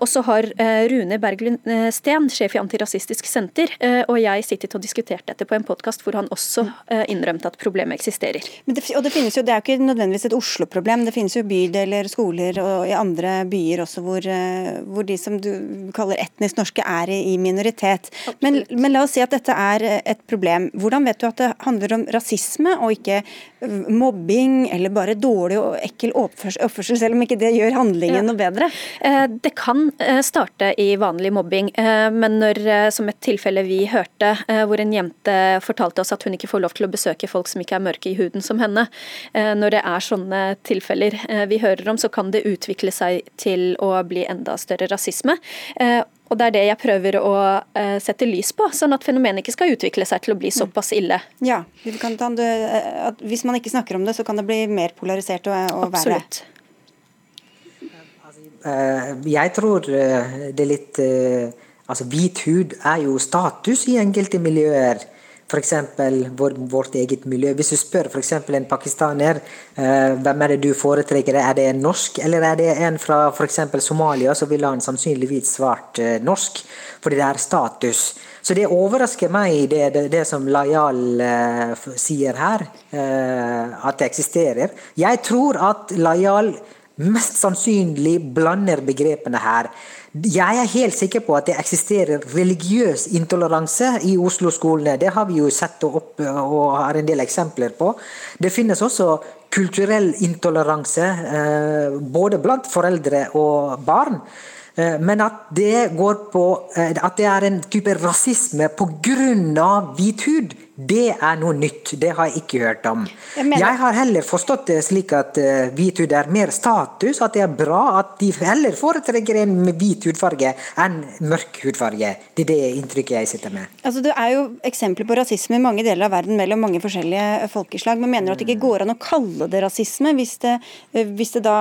Og så har Rune Berglund Eh, Sten, sjef i Antirasistisk Senter, eh, og jeg sittet og diskutert dette på en podkast hvor han også eh, innrømte at problemet eksisterer. Det, og det, finnes jo, det er jo ikke nødvendigvis et Oslo-problem, det finnes jo bydeler, skoler og i andre byer også hvor, hvor de som du kaller etnisk norske er i minoritet. Men, men, la oss si at dette er et problem. Hvordan vet du at det handler om rasisme og ikke mobbing eller bare dårlig og ekkel oppførsel, selv om ikke det gjør handlingen ja. noe bedre? Det kan starte i vanlig mobbing mobbing. Eh, men når, eh, som et tilfelle vi hørte, eh, hvor en jente fortalte oss at hun ikke får lov til å besøke folk som ikke er mørke i huden som henne. Når det er sånne tilfeller vi hører om, så kan det utvikle seg til å bli enda større rasisme. Og Det er det jeg prøver å sette lys på, sånn at fenomenet ikke skal utvikle seg til å bli såpass ille. Ja, Hvis man ikke snakker om det, så kan det bli mer polarisert være det. Eh, jeg tror eh, det er litt eh, Altså, hvit hud er jo status i enkelte miljøer. F.eks. Vår, vårt eget miljø. Hvis du spør f.eks. en pakistaner hvem er det du foretrekker, er det en norsk eller er det en fra f.eks. Somalia, så ville han sannsynligvis svart norsk, fordi det er status. Så det overrasker meg, det, det, det som Layal sier her, at det eksisterer. Jeg tror at Layal mest sannsynlig blander begrepene her. Jeg er helt sikker på at det eksisterer religiøs intoleranse i Oslo-skolene. Det har vi jo sett opp og har en del eksempler på. Det finnes også kulturell intoleranse, eh, både blant foreldre og barn. Eh, men at det går på eh, At det er en type rasisme pga. hvit hud, det er noe nytt. Det har jeg ikke hørt om. Jeg, mener... jeg har heller forstått det slik at uh, hvit hud er mer status. At det er bra at de heller foretrekker en med hvit hudfarge enn mørk hudfarge. Det er det inntrykket jeg sitter med. Altså, det er jo eksempler på rasisme i mange deler av verden mellom mange forskjellige folkeslag. Men mener du at det ikke går an å kalle det rasisme hvis det, hvis det da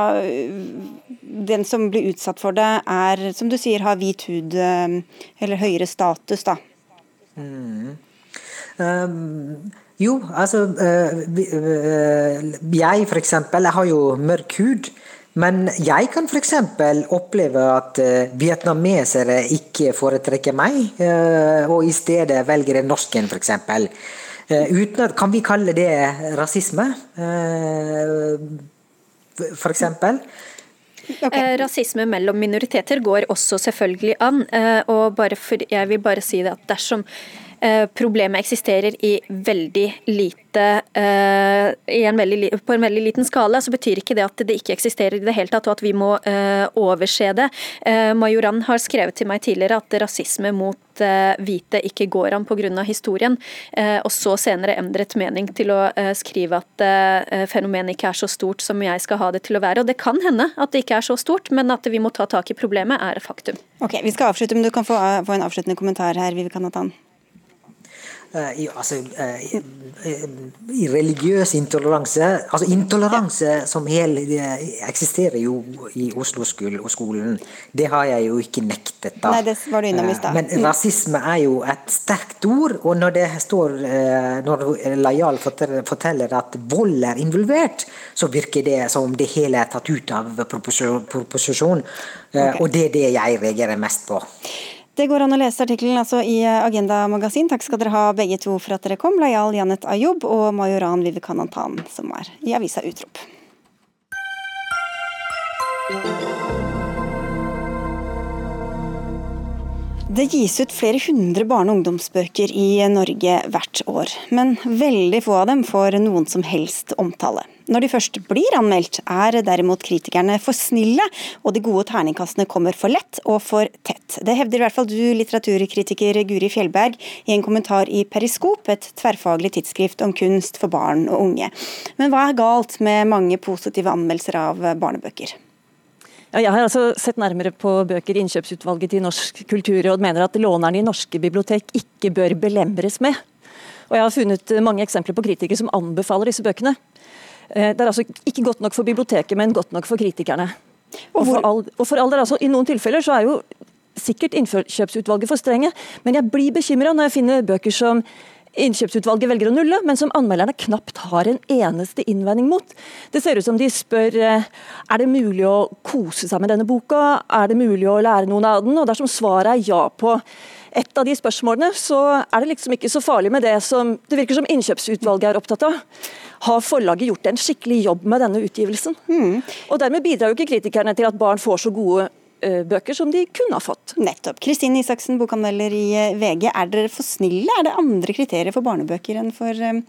den som blir utsatt for det, er, som du sier, har hvit hud eller høyere status, da? Mm. Um, jo, altså uh, Jeg for eksempel, jeg har jo mørk hud. Men jeg kan f.eks. oppleve at uh, vietnamesere ikke foretrekker meg, uh, og i stedet velger en norsken, f.eks. Uh, uten at, kan vi kalle det rasisme, f.eks.? Okay. rasisme mellom minoriteter går også selvfølgelig an. og for, jeg vil bare si det at dersom Eh, problemet eksisterer i veldig lite i en veldig, På en veldig liten skala, så betyr ikke det at det ikke eksisterer i det hele tatt, og at vi må uh, overse det. Majoran har skrevet til meg tidligere at rasisme mot hvite ikke går an pga. historien, og så senere endret mening til å skrive at fenomenet ikke er så stort som jeg skal ha det til å være. Og det kan hende at det ikke er så stort, men at vi må ta tak i problemet, er faktum. Ok, Vi skal avslutte, men du kan få, få en avsluttende kommentar her, Vivi Kanatan. Uh, i, altså, uh, i, i, religiøs intoleranse altså Intoleranse som hel eksisterer jo i Oslo-skolen. Det har jeg jo ikke nektet. da. Nei, det var du innom i stad. Men mm. rasisme er jo et sterkt ord. Og når det står når Lajal forteller at vold er involvert, så virker det som om det hele er tatt ut av proposisjon. Okay. Og det er det jeg reagerer mest på. Det går an å lese artikkelen altså i Agenda magasin. Takk skal dere ha begge to for at dere kom. Layal Janet Ayub og Majoran Vivekanantan, som er i avisa Utrop. Det gis ut flere hundre barne- og ungdomsbøker i Norge hvert år, men veldig få av dem får noen som helst omtale. Når de først blir anmeldt, er derimot kritikerne for snille, og de gode terningkastene kommer for lett og for tett. Det hevder i hvert fall du, litteraturkritiker Guri Fjellberg, i en kommentar i Periskop, et tverrfaglig tidsskrift om kunst for barn og unge. Men hva er galt med mange positive anmeldelser av barnebøker? Ja, jeg har altså sett nærmere på bøker i innkjøpsutvalget til Norsk kulturråd mener at lånerne i norske bibliotek ikke bør belemres med. Og Jeg har funnet mange eksempler på kritikere som anbefaler disse bøkene. Eh, det er altså ikke godt nok for biblioteket, men godt nok for kritikerne. Og for, all, og for all del, altså, I noen tilfeller så er jo sikkert innkjøpsutvalget for strenge, men jeg blir bekymra når jeg finner bøker som innkjøpsutvalget velger å nulle, men som anmelderne knapt har en eneste innvending mot. Det ser ut som de spør eh, er det mulig å kose seg med denne boka, er det mulig å lære noen av den, og dersom svaret er ja på et av de spørsmålene, så er det liksom ikke så farlig med det som det virker som innkjøpsutvalget er opptatt av. Har forlaget gjort en skikkelig jobb med denne utgivelsen? Mm. Og Dermed bidrar jo ikke kritikerne til at barn får så gode uh, bøker som de kunne ha fått. Nettopp. Kristine Isaksen, bokanmelder i uh, VG. Er dere for snille? Er det andre kriterier for barnebøker enn for, um,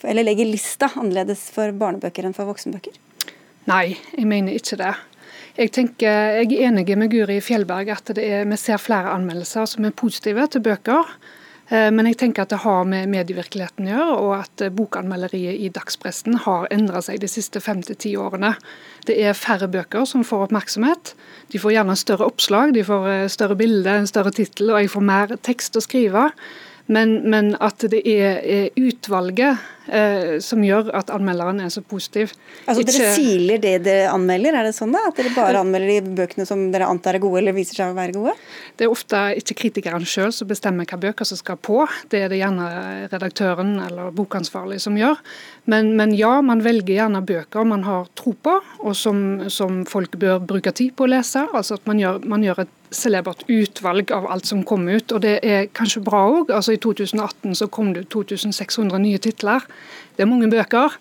for Eller legger lista annerledes for barnebøker enn for voksenbøker? Nei, jeg mener ikke det. Jeg, tenker, jeg er enig med Guri Fjellberg at er, vi ser flere anmeldelser som er positive til bøker. Eh, men jeg tenker at det har med medievirkeligheten å gjøre, og at eh, bokanmelderiet i dagspressen har endra seg de siste fem til ti årene. Det er færre bøker som får oppmerksomhet. De får gjerne større oppslag, de får eh, større bilde, en større tittel, og jeg får mer tekst å skrive. Men, men at det er, er utvalget som gjør at anmelderen er så positiv. Altså Ikke... Dere siler det dere anmelder, er det sånn da? At dere bare anmelder de bøkene som dere antar er gode eller viser seg å være gode? Det er ofte ikke kritikeren sjøl som bestemmer hva bøker som skal på. Det er det gjerne redaktøren eller bokansvarlig som gjør. Men, men ja, man velger gjerne bøker man har tro på, og som, som folk bør bruke tid på å lese. Altså at man gjør, man gjør et celebert utvalg av alt som kom ut. og Det er kanskje bra òg. Altså, I 2018 så kom det 2600 nye titler. Det er mange bøker.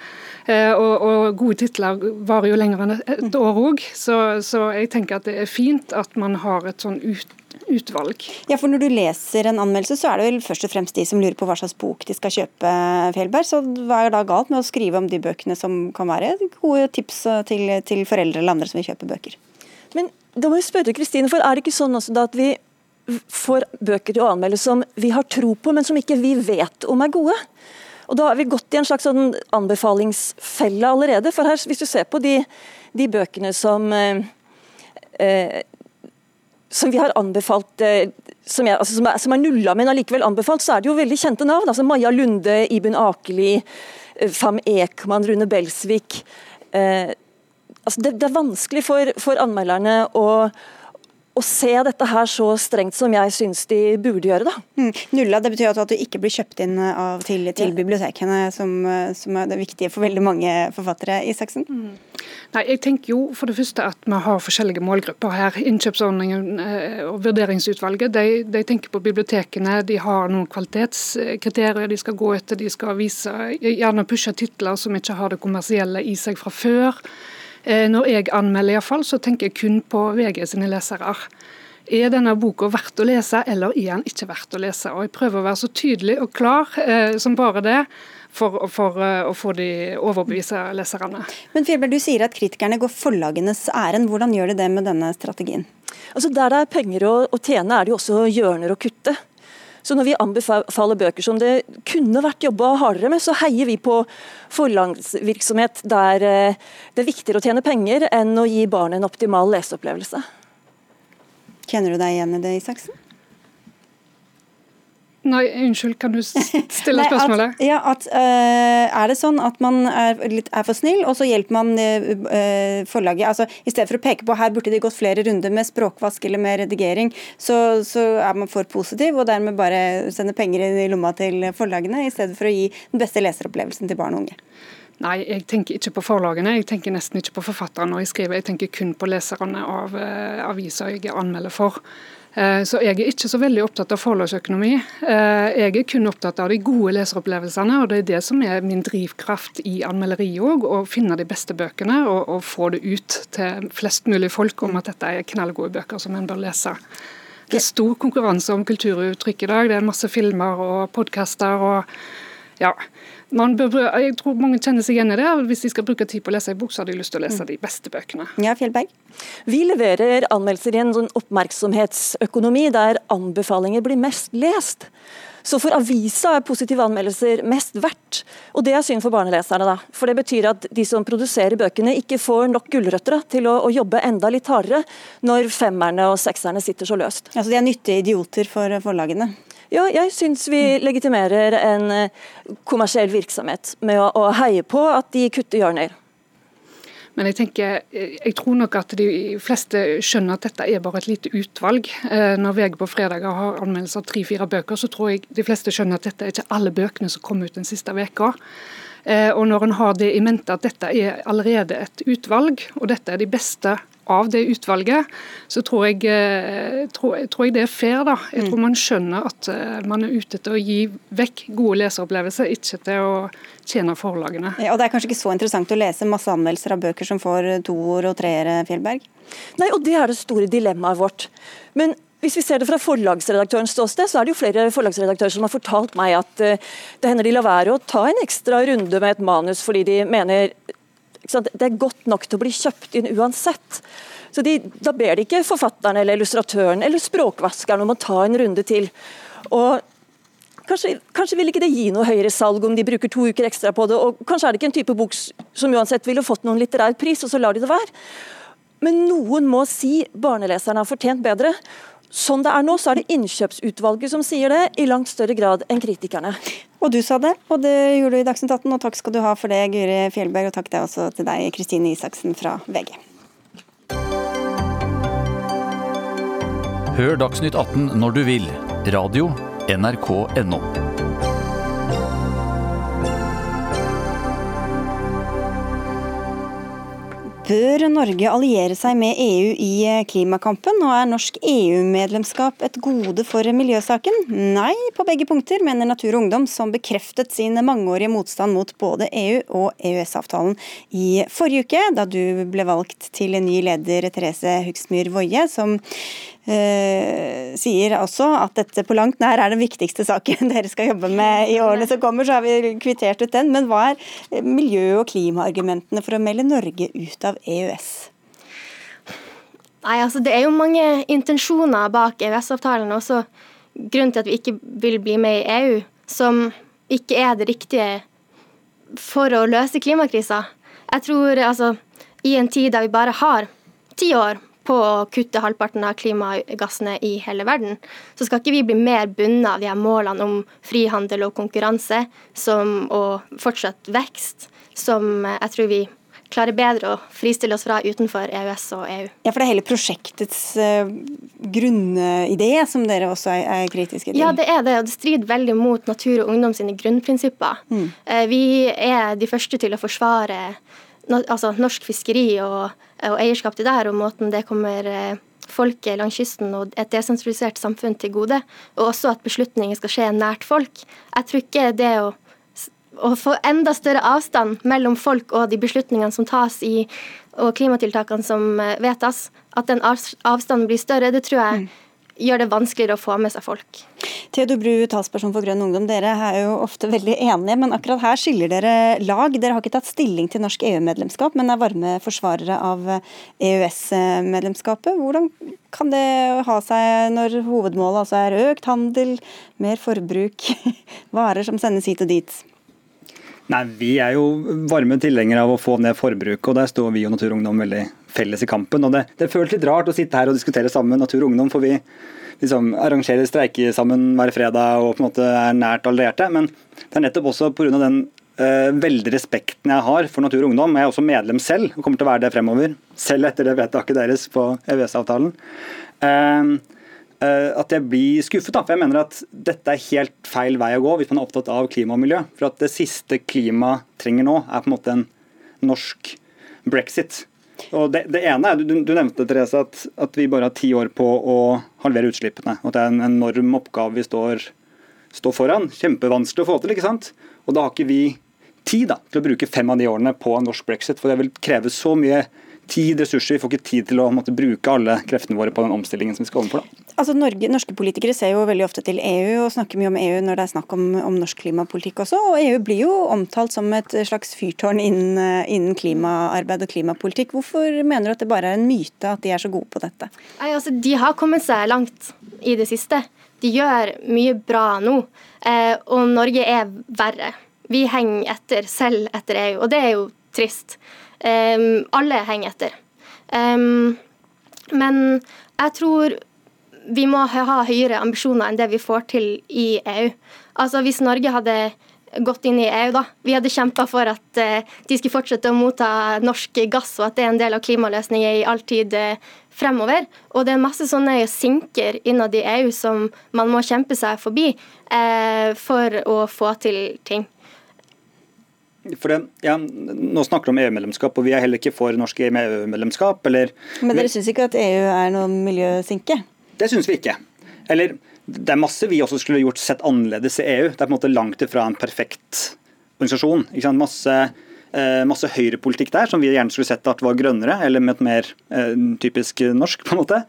Eh, og, og, gode titler varer jo lenger enn et år òg, så, så, jeg tenker at det er fint at man har et sånn ut, utvalg. Ja, for Når du leser en anmeldelse, så er det vel først og fremst de som lurer på hva slags bok de skal kjøpe, Fjellberg. Så hva er da galt med å skrive om de bøkene som kan være gode tips til, til foreldre eller andre som vil kjøpe bøker? Men da må jeg spørre Kristine, for er det ikke sånn også da at vi får bøker til å anmelde som vi har tro på, men som ikke vi vet om er gode? Og Da har vi gått i en slags sånn anbefalingsfelle allerede. For her, hvis du ser på de, de bøkene som eh, eh, som vi har anbefalt eh, som, jeg, altså, som, er, som er nulla, men allikevel anbefalt, så er det jo veldig kjente navn. altså Maja Lunde, Iben Akeli, eh, Fam Ekman, Rune Belsvik. Eh, altså det, det, er vanskelig for, for anmelderne å å se dette her så strengt som jeg syns de burde gjøre. da. Mm. Nulla det betyr at du ikke blir kjøpt inn av, til, til, bibliotekene, som, som, er det viktige for veldig mange forfattere. Isaksen? Mm. Nei, jeg tenker jo for det første at vi har forskjellige målgrupper her. Innkjøpsordningen eh, og vurderingsutvalget de, de, tenker på bibliotekene. De har noen kvalitetskriterier de skal gå etter. De skal vise, gjerne pushe titler som ikke har det kommersielle i seg fra før. Eh, når jeg anmelder, i fall, så tenker jeg kun på VG sine lesere. Er denne boka verdt å lese, eller er den ikke verdt å lese? Og Jeg prøver å være så tydelig og klar eh, som bare det. For, for uh, å få de overbevise leserne. Men Fjellberg, Du sier at kritikerne går forlagenes ærend. Hvordan gjør de det med denne strategien? Altså Der det er penger å, å tjene, er det jo også hjørner å kutte. Så når vi anbefaler bøker som det kunne vært jobba hardere med, så heier vi på forlagsvirksomhet der eh, det er viktigere å tjene penger enn å gi barnet en optimal leseopplevelse. Kjenner du deg igjen i det, Isaksen? Nei, unnskyld, kan du stille spørsmålet? At, ja, at, uh, Er det sånn at man er, litt, er for snill, og så hjelper man uh, forlaget? altså I stedet for å peke på her burde de gått flere runder med språkvask eller med redigering, så, så er man for positiv og dermed bare sender penger i lomma til forlagene, i stedet for å gi den beste leseropplevelsen til barn og unge. Nei, jeg tenker ikke på forlagene, jeg tenker nesten ikke på forfatterne når jeg skriver. Jeg tenker kun på leserne av uh, aviser jeg anmelder for. Eh, så jeg er ikke så veldig opptatt av forlagsøkonomi. Eh, jeg er kun opptatt av de gode leseropplevelsene, og det er det som er min drivkraft i anmelderiet òg. Å finne de beste bøkene og, og, få det ut til flest mulig folk om at dette er knallgode bøker som en bør lese. Det er stor konkurranse om kulturuttrykk i dag. Det er masse filmer og podkaster. og ja, Bør, jeg tror mange kjenner seg igjen i det. Hvis de skal bruke tid på å lese en bok, så har de lyst til å lese mm. de beste bøkene. Ja, Fjellberg? Vi leverer anmeldelser i en sånn oppmerksomhetsøkonomi der anbefalinger blir mest lest. Så for avisa er positive anmeldelser mest verdt. Og det er synd for barneleserne, da. For det betyr at de som produserer bøkene ikke får nok gulrøtter til å, å, jobbe enda litt hardere når femmerne og sekserne sitter så løst. Altså de er nyttige idioter for forlagene? Ja, jeg syns vi legitimerer en eh, kommersiell virksomhet med å, å heie på at de kutter hjørner. Men jeg tenker, eh, jeg tror nok at de fleste skjønner at dette er bare et lite utvalg. Eh, når VG på fredager har anmeldelser av tre-fire bøker, så tror jeg de fleste skjønner at dette er ikke alle bøkene som kom ut den siste veka. Og når en har det i mente at dette er allerede et utvalg, og dette er de beste av det utvalget, så tror jeg, eh, tror, tror jeg det er fair. da. Jeg tror mm. man skjønner at eh, man er ute til å gi vekk gode leseropplevelser, ikke til å tjene forlagene. Ja, og Det er kanskje ikke så interessant å lese masse anmeldelser av bøker som får toer og treere, Fjellberg? Nei, og det er det store dilemmaet vårt. Men hvis vi ser det fra forlagsredaktørens ståsted, så er det jo flere forlagsredaktører som har fortalt meg at uh, det hender de lar være å ta en ekstra runde med et manus fordi de mener det er godt nok til å bli kjøpt inn uansett. Så de, Da ber de ikke forfatteren eller illustratøren eller språkvaskeren om å ta en runde til. Og Kanskje, kanskje, vil ikke det gi noe høyere salg om de bruker to uker ekstra på det. og Kanskje er det ikke en type bok som uansett ville fått noen litterær pris, og så lar de det være. Men noen må si barneleserne har fortjent bedre. Sånn det er nå, så er det innkjøpsutvalget som sier det, i langt større grad enn kritikerne. Og du sa det, og det gjorde du i Dagsnytt 18, og takk skal du ha for det, Guri Fjellberg, og takk det også til deg, Kristine Isaksen fra VG. Hør Dagsnytt 18 når du vil. Radio NRK.no. Bør Norge alliere seg med EU i eh, klimakampen, og er norsk EU-medlemskap et gode for miljøsaken? Nei, på begge punkter, mener Natur og Ungdom, som bekreftet sin mangeårige motstand mot både EU og EØS-avtalen i forrige uke, da du ble valgt til ny leder Therese Hugsmyr Woie, som Uh, sier også at dette på langt nær er den viktigste saken dere skal jobbe med i årene som kommer, så har vi kvittert ut den. Men hva er miljø- og klimaargumentene for å melde Norge ut av EØS? Nei, altså Det er jo mange intensjoner bak EØS-avtalen, også grunnen til at vi ikke vil bli med i EU, som ikke er det riktige for å løse klimakrisa. Jeg tror altså, i en tid der vi bare har ti år på å kutte halvparten av klimagassene i hele verden, så skal ikke vi bli mer bundet av de her målene om frihandel og konkurranse som, og fortsatt vekst, som jeg tror vi klarer bedre å fristille oss fra utenfor EØS og EU. Ja, For det er hele prosjektets uh, grunnidé som dere også er, er, kritiske til? Ja, det er det. Og det strider veldig mot Natur og Ungdom sine grunnprinsipper. Mm. Uh, vi er de første til å forsvare altså, norsk fiskeri og, og, eierskap til det her, og måten det kommer eh, folket langs kysten og et desentralisert samfunn til gode. Og også at beslutninger skal skje nært folk. Jeg tror ikke det å, å få enda større avstand mellom folk og de beslutningene som tas i og klimatiltakene som eh, vedtas, at den avstanden blir større, det tror jeg mm gjør det vanskeligere å få med seg folk. Theodor Bru, talsperson for Grønn Ungdom. Dere er jo ofte veldig enige, men akkurat her skiller dere lag. Dere har ikke tatt stilling til norsk EU-medlemskap, men er varme forsvarere av EØS-medlemskapet. Hvordan kan det ha seg når hovedmålet altså er økt handel, mer forbruk, varer som sendes hit og dit? Nei, Vi er jo varme tilhengere av å få ned forbruket, og der står vi og Natur og Ungdom veldig felles i kampen. og Det, det føles litt rart å sitte her og diskutere sammen med Natur og Ungdom, for vi liksom arrangerer streiker sammen hver fredag og på en måte er nært allierte. Men det er nettopp også pga. den uh, veldig respekten jeg har for Natur og Ungdom. Jeg er også medlem selv og kommer til å være det fremover, selv etter det vedtaket deres på EØS-avtalen. Uh, at jeg blir skuffet, da, for jeg mener at dette er helt feil vei å gå hvis man er opptatt av klima og miljø. For at det siste klima trenger nå, er på en måte en norsk brexit. Og det, det ene er, Du, du nevnte Therese, at, at, vi bare har ti år på å halvere utslippene. og At det er en enorm oppgave vi står, står foran. Kjempevanskelig å få til. ikke sant? Og da har ikke vi tid da, til å bruke fem av de årene på en norsk brexit. For det vil kreve så mye tid, ressurser. Vi får ikke tid til å måtte, bruke alle kreftene våre på den omstillingen som vi skal overfor. Da. Altså, Norge, norske politikere ser jo veldig ofte til EU og snakker mye om EU når det er snakk om, om norsk klimapolitikk også. og EU blir jo omtalt som et slags fyrtårn innen, innen klimaarbeid og klimapolitikk. Hvorfor mener du at det bare er en myte at de er så gode på dette? Nei, altså, De har kommet seg langt i det siste. De gjør mye bra nå. Eh, og Norge er verre. Vi henger etter selv etter EU, og det er jo trist. Alle henger etter. Men jeg tror vi må ha høyere ambisjoner enn det vi får til i EU. Altså Hvis Norge hadde gått inn i EU, da. Vi hadde kjempa for at uh, de skulle fortsette å motta norsk gass, og at det er en del av klimaløsningen i all tid uh, fremover. Og det er masse sånne sinker innad i EU som man må kjempe seg forbi uh, for å få til ting. For det, ja, nå snakker du om EU-medlemskap, og vi er heller ikke for norsk EU-medlemskap. Men dere syns ikke at EU er noen miljøsinke? Det syns vi ikke. Eller det er masse vi også skulle gjort sett annerledes i EU. Det er på en måte langt ifra en perfekt organisasjon. Masse, eh, masse høyrepolitikk der som vi gjerne skulle sett at var grønnere, eller med et mer eh, typisk norsk, på en måte.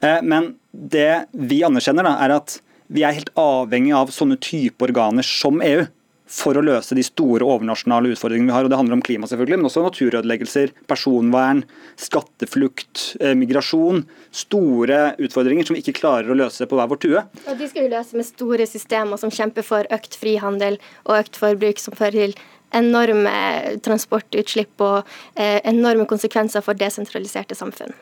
Eh, men det vi anerkjenner, da, er at vi er helt avhengig av sånne type organer som EU for å løse de store overnasjonale utfordringene vi har. og Det handler om klima, selvfølgelig, men også naturødeleggelser, personvern, skatteflukt, eh, migrasjon. Store utfordringer som vi ikke klarer å løse på hver vår tue. Og De skal vi løse med store systemer som kjemper for økt frihandel og økt forbruk, som fører til enorme transportutslipp og eh, enorme konsekvenser for desentraliserte samfunn.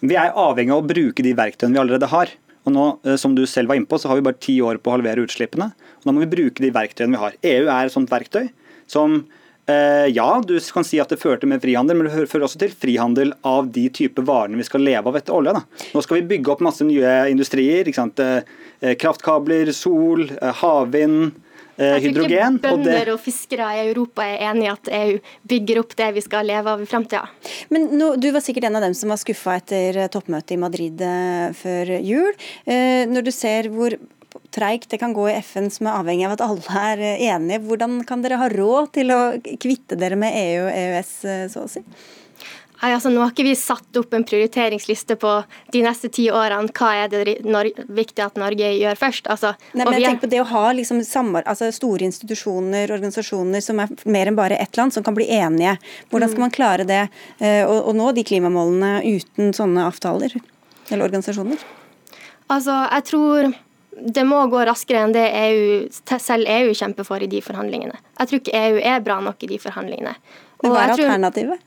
Vi er avhengig av å bruke de verktøyene vi allerede har. Og nå, eh, som du selv var innpå, så har vi bare ti år på å halvere utslippene. Og da må vi bruke de verktøyene vi har. EU er et sånt verktøy som eh, ja, du kan si at det fører til mer frihandel, men det fører også til frihandel av de type varene vi skal leve av etter olje. Da. Nå skal vi bygge opp masse nye industrier. Eh, kraftkabler, sol, havvind. Hydrogen. Jeg tror ikke bønder og fiskere i Europa er enig i at EU bygger opp det vi skal leve av i framtida. Men nå, du var sikkert en av dem som var skuffa etter toppmøtet i Madrid før jul. Når du ser hvor treigt det kan gå i FN, som er avhengig av at alle er enige. Hvordan kan dere ha råd til å kvitte dere med EU og EØS, så å si? Nei, altså Nå har ikke vi satt opp en prioriteringsliste på de neste ti årene. Hva er det viktig at Norge gjør først? Altså, Nei, men jeg tenker på det å ha liksom altså store institusjoner, organisasjoner som er mer enn bare ett land, som kan bli enige. Hvordan skal mm. man klare det, og, å nå de klimamålene uten sånne avtaler eller organisasjoner? Altså, jeg tror det må gå raskere enn det EU, selv EU kjemper for i de forhandlingene. Jeg tror ikke EU er bra nok i de forhandlingene. Men hva er alternativet?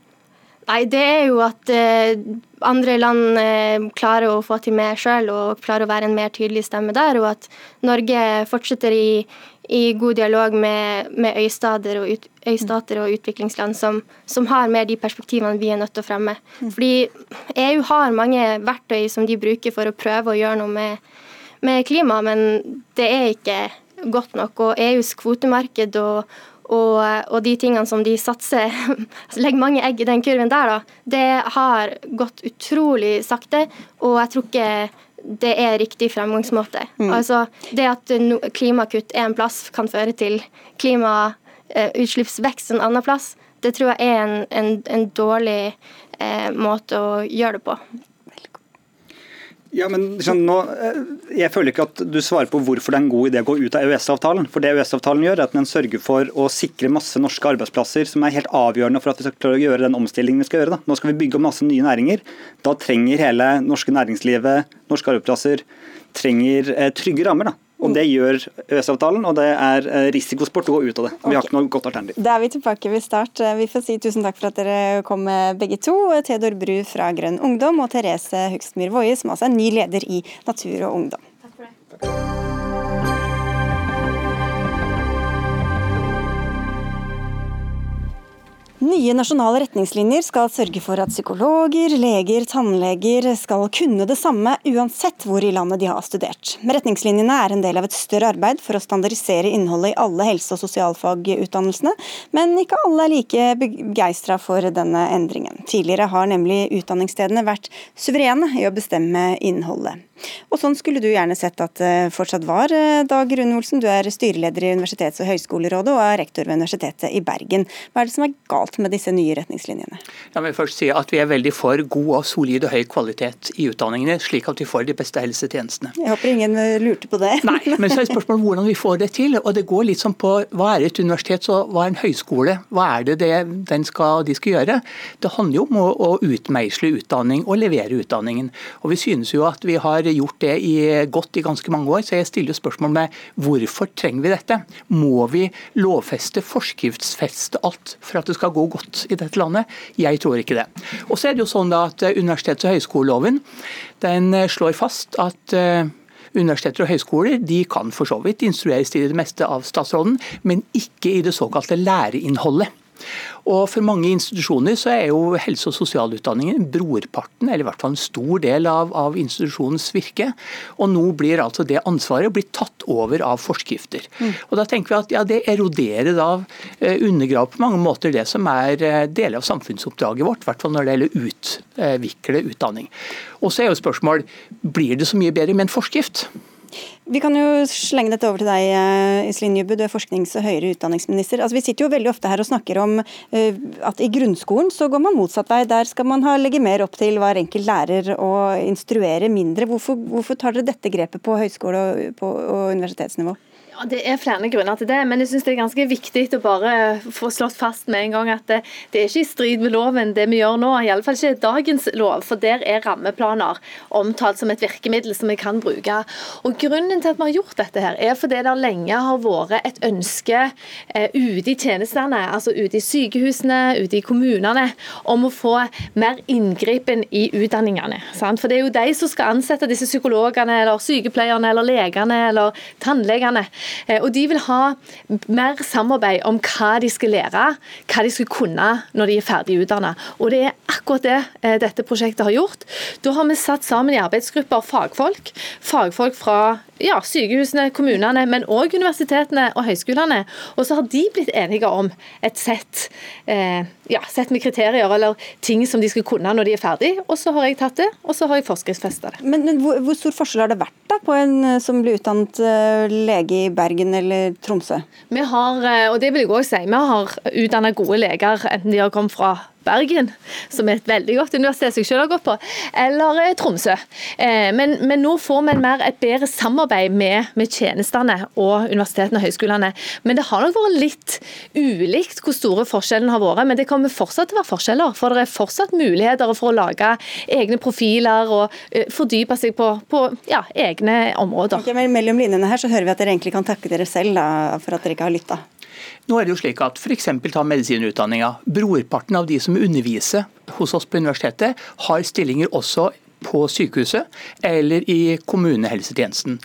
Nei, Det er jo at eh, andre land eh, klarer å få til mer sjøl og klarer å være en mer tydelig stemme der. Og at Norge fortsetter i, i god dialog med, med øystater, og ut, øystater, og utviklingsland som, som, har mer de perspektivene vi er nødt til å fremme. Mm. Fordi EU har mange verktøy som de bruker for å prøve å gjøre noe med, med klima, men det er ikke godt nok. Og EUs kvotemarked og og, og, de tingene som de satser Legger mange egg i den kurven der, da. Det har gått utrolig sakte, og jeg tror ikke det er riktig fremgangsmåte. Mm. Altså, det at klimakutt en plass kan føre til klimautslippsvekst en annen plass, det tror jeg er en, en, en dårlig eh, måte å gjøre det på. Ja, men sånn, nå, eh, Jeg føler ikke at du svarer på hvorfor det er en god idé å gå ut av EØS-avtalen. For det EØS-avtalen gjør, er at den sørger for å sikre masse norske arbeidsplasser, som er helt avgjørende for at vi skal klare å gjøre den omstillingen vi skal gjøre. Da. Nå skal vi bygge opp masse nye næringer. Da trenger hele norske næringslivet, norske arbeidsplasser, trenger eh, trygge rammer. da. Og Det gjør EØS-avtalen, og det er eh, risikosport å gå ut av det. Vi har ikke noe godt alternativ. Da er vi tilbake ved start. Eh, vi får si tusen takk for at dere kom begge to. Theodor Bru fra Grønn Ungdom og Therese Hugstmyr Woie, som altså er ny leder i Natur og Ungdom. Takk for det. Nye nasjonale retningslinjer skal sørge for at psykologer, leger, tannleger skal kunne det samme uansett hvor i landet de har studert. Retningslinjene er en del av et større arbeid for å standardisere innholdet i alle helse- og sosialfagutdannelsene, men ikke alle er like begeistra for denne endringen. Tidligere har nemlig utdanningsstedene vært suverene i å bestemme innholdet. Og sånn skulle du gjerne sett at det fortsatt var. Eh, Dag Rune Olsen, du er styreleder i Universitets- og høgskolerådet og er rektor ved Universitetet i Bergen. Hva er det som er galt med disse nye retningslinjene? Jeg vil først si at Vi er veldig for god og solid og høy kvalitet i utdanningene, slik at vi får de beste helsetjenestene. Jeg håper ingen eh, lurte på det. Nei, men så er spørsmålet hvordan vi får det til. og Det går litt sånn på hva er et universitet og hva er en høyskole? Hva er det, det skal, de skal gjøre? Det handler jo om å, å utmeisle utdanning og levere utdanningen. Og Vi synes jo at vi har gjort det i, godt i ganske mange år, så jeg stiller spørsmål med hvorfor trenger vi dette? Må vi lovfeste, forskriftsfeste alt for at det skal gå godt i dette landet? Jeg tror ikke det. Og så er det jo sånn da at Universitets- og høyskoleloven den eh, slår fast at uh, Universiteter og høyskoler de kan for så vidt instrueres til det meste av statsråden, men ikke i det såkalte læreinnholdet. Og For mange institusjoner så er jo helse- og sosialutdanningen brorparten, eller i hvert fall en stor del av, av institusjonens virke. Og nå blir altså det ansvaret blitt tatt over av forskrifter. Mm. Og da tenker vi at ja, Det eroderer da, eh, undergraver på mange måter det som er eh, deler av samfunnsoppdraget vårt, i hvert fall når det gjelder utvikle utdanning. Og så er jo spørsmål, Blir det så mye bedre med en forskrift? Vi kan jo slenge dette over til deg, eh, Iselin Jubbu, du er forsknings- og høyere utdanningsminister. Altså, vi sitter jo veldig ofte her og snakker om uh, at i grunnskolen så går man motsatt vei. Der skal man ha, legge mer opp til hver enkelt lærer og instruere mindre. Hvorfor, hvorfor tar dere dette grepet på høyskole- og, på, og universitetsnivå? Ja, Det er flere grunner til det, men jeg synes det er ganske viktig å bare få slått fast med en gang at det, det er ikke i strid med loven det vi gjør nå, iallfall ikke dagens lov. For der er rammeplaner omtalt som et virkemiddel som vi kan bruke. Og Grunnen til at vi har gjort dette, her, er fordi det lenge har vært et ønske eh, ute i tjenestene, altså ute i sykehusene, ute i kommunene, om å få mer inngripen i utdanningene. Sant? For det er jo de som skal ansette disse psykologene, eller sykepleierne, eller legene eller tannlegene. Eh, og De vil ha mer samarbeid om hva de skal lære, hva de skal kunne når de er ferdig utdannet. Og Det er akkurat det eh, dette prosjektet har gjort. Da har vi satt sammen i arbeidsgrupper fagfolk. Fagfolk fra ja, sykehusene, kommunene, men òg universitetene og høyskolene. Og så har de blitt enige om et sett, eh, ja, sett med kriterier eller ting som de skal kunne når de er ferdig. Og så har jeg tatt det, og så har jeg forskriftsfesta det. Men, men hvor, hvor, stor forskjell har det vært da på en eh, som blir utdannet uh, lege i Bergen eller Tromsø? Vi har, eh, og det vil jeg også si, vi har utdanna gode leger, enten de har kommet fra Bergen, som er et veldig godt universitet som jeg selv har gått på, eller eh, Tromsø. Eh, men, men, nå får vi mer, et bedre samarbeid med, med, tjenestene og universitetene og høyskolene. Men det har nok vært litt ulikt hvor store forskjellen har vært. Men det kommer fortsatt til å være forskjeller. For det er fortsatt muligheter for å lage egne profiler og uh, fordype seg på, på ja, egne områder. Okay, mellom linjene her så hører vi at dere egentlig kan takke dere selv da, for at dere ikke har lytta. Nå er det jo slik at F.eks. ta medisinutdanninga. Brorparten av de som underviser hos oss på universitetet, har stillinger også på sykehuset eller i kommunehelsetjenesten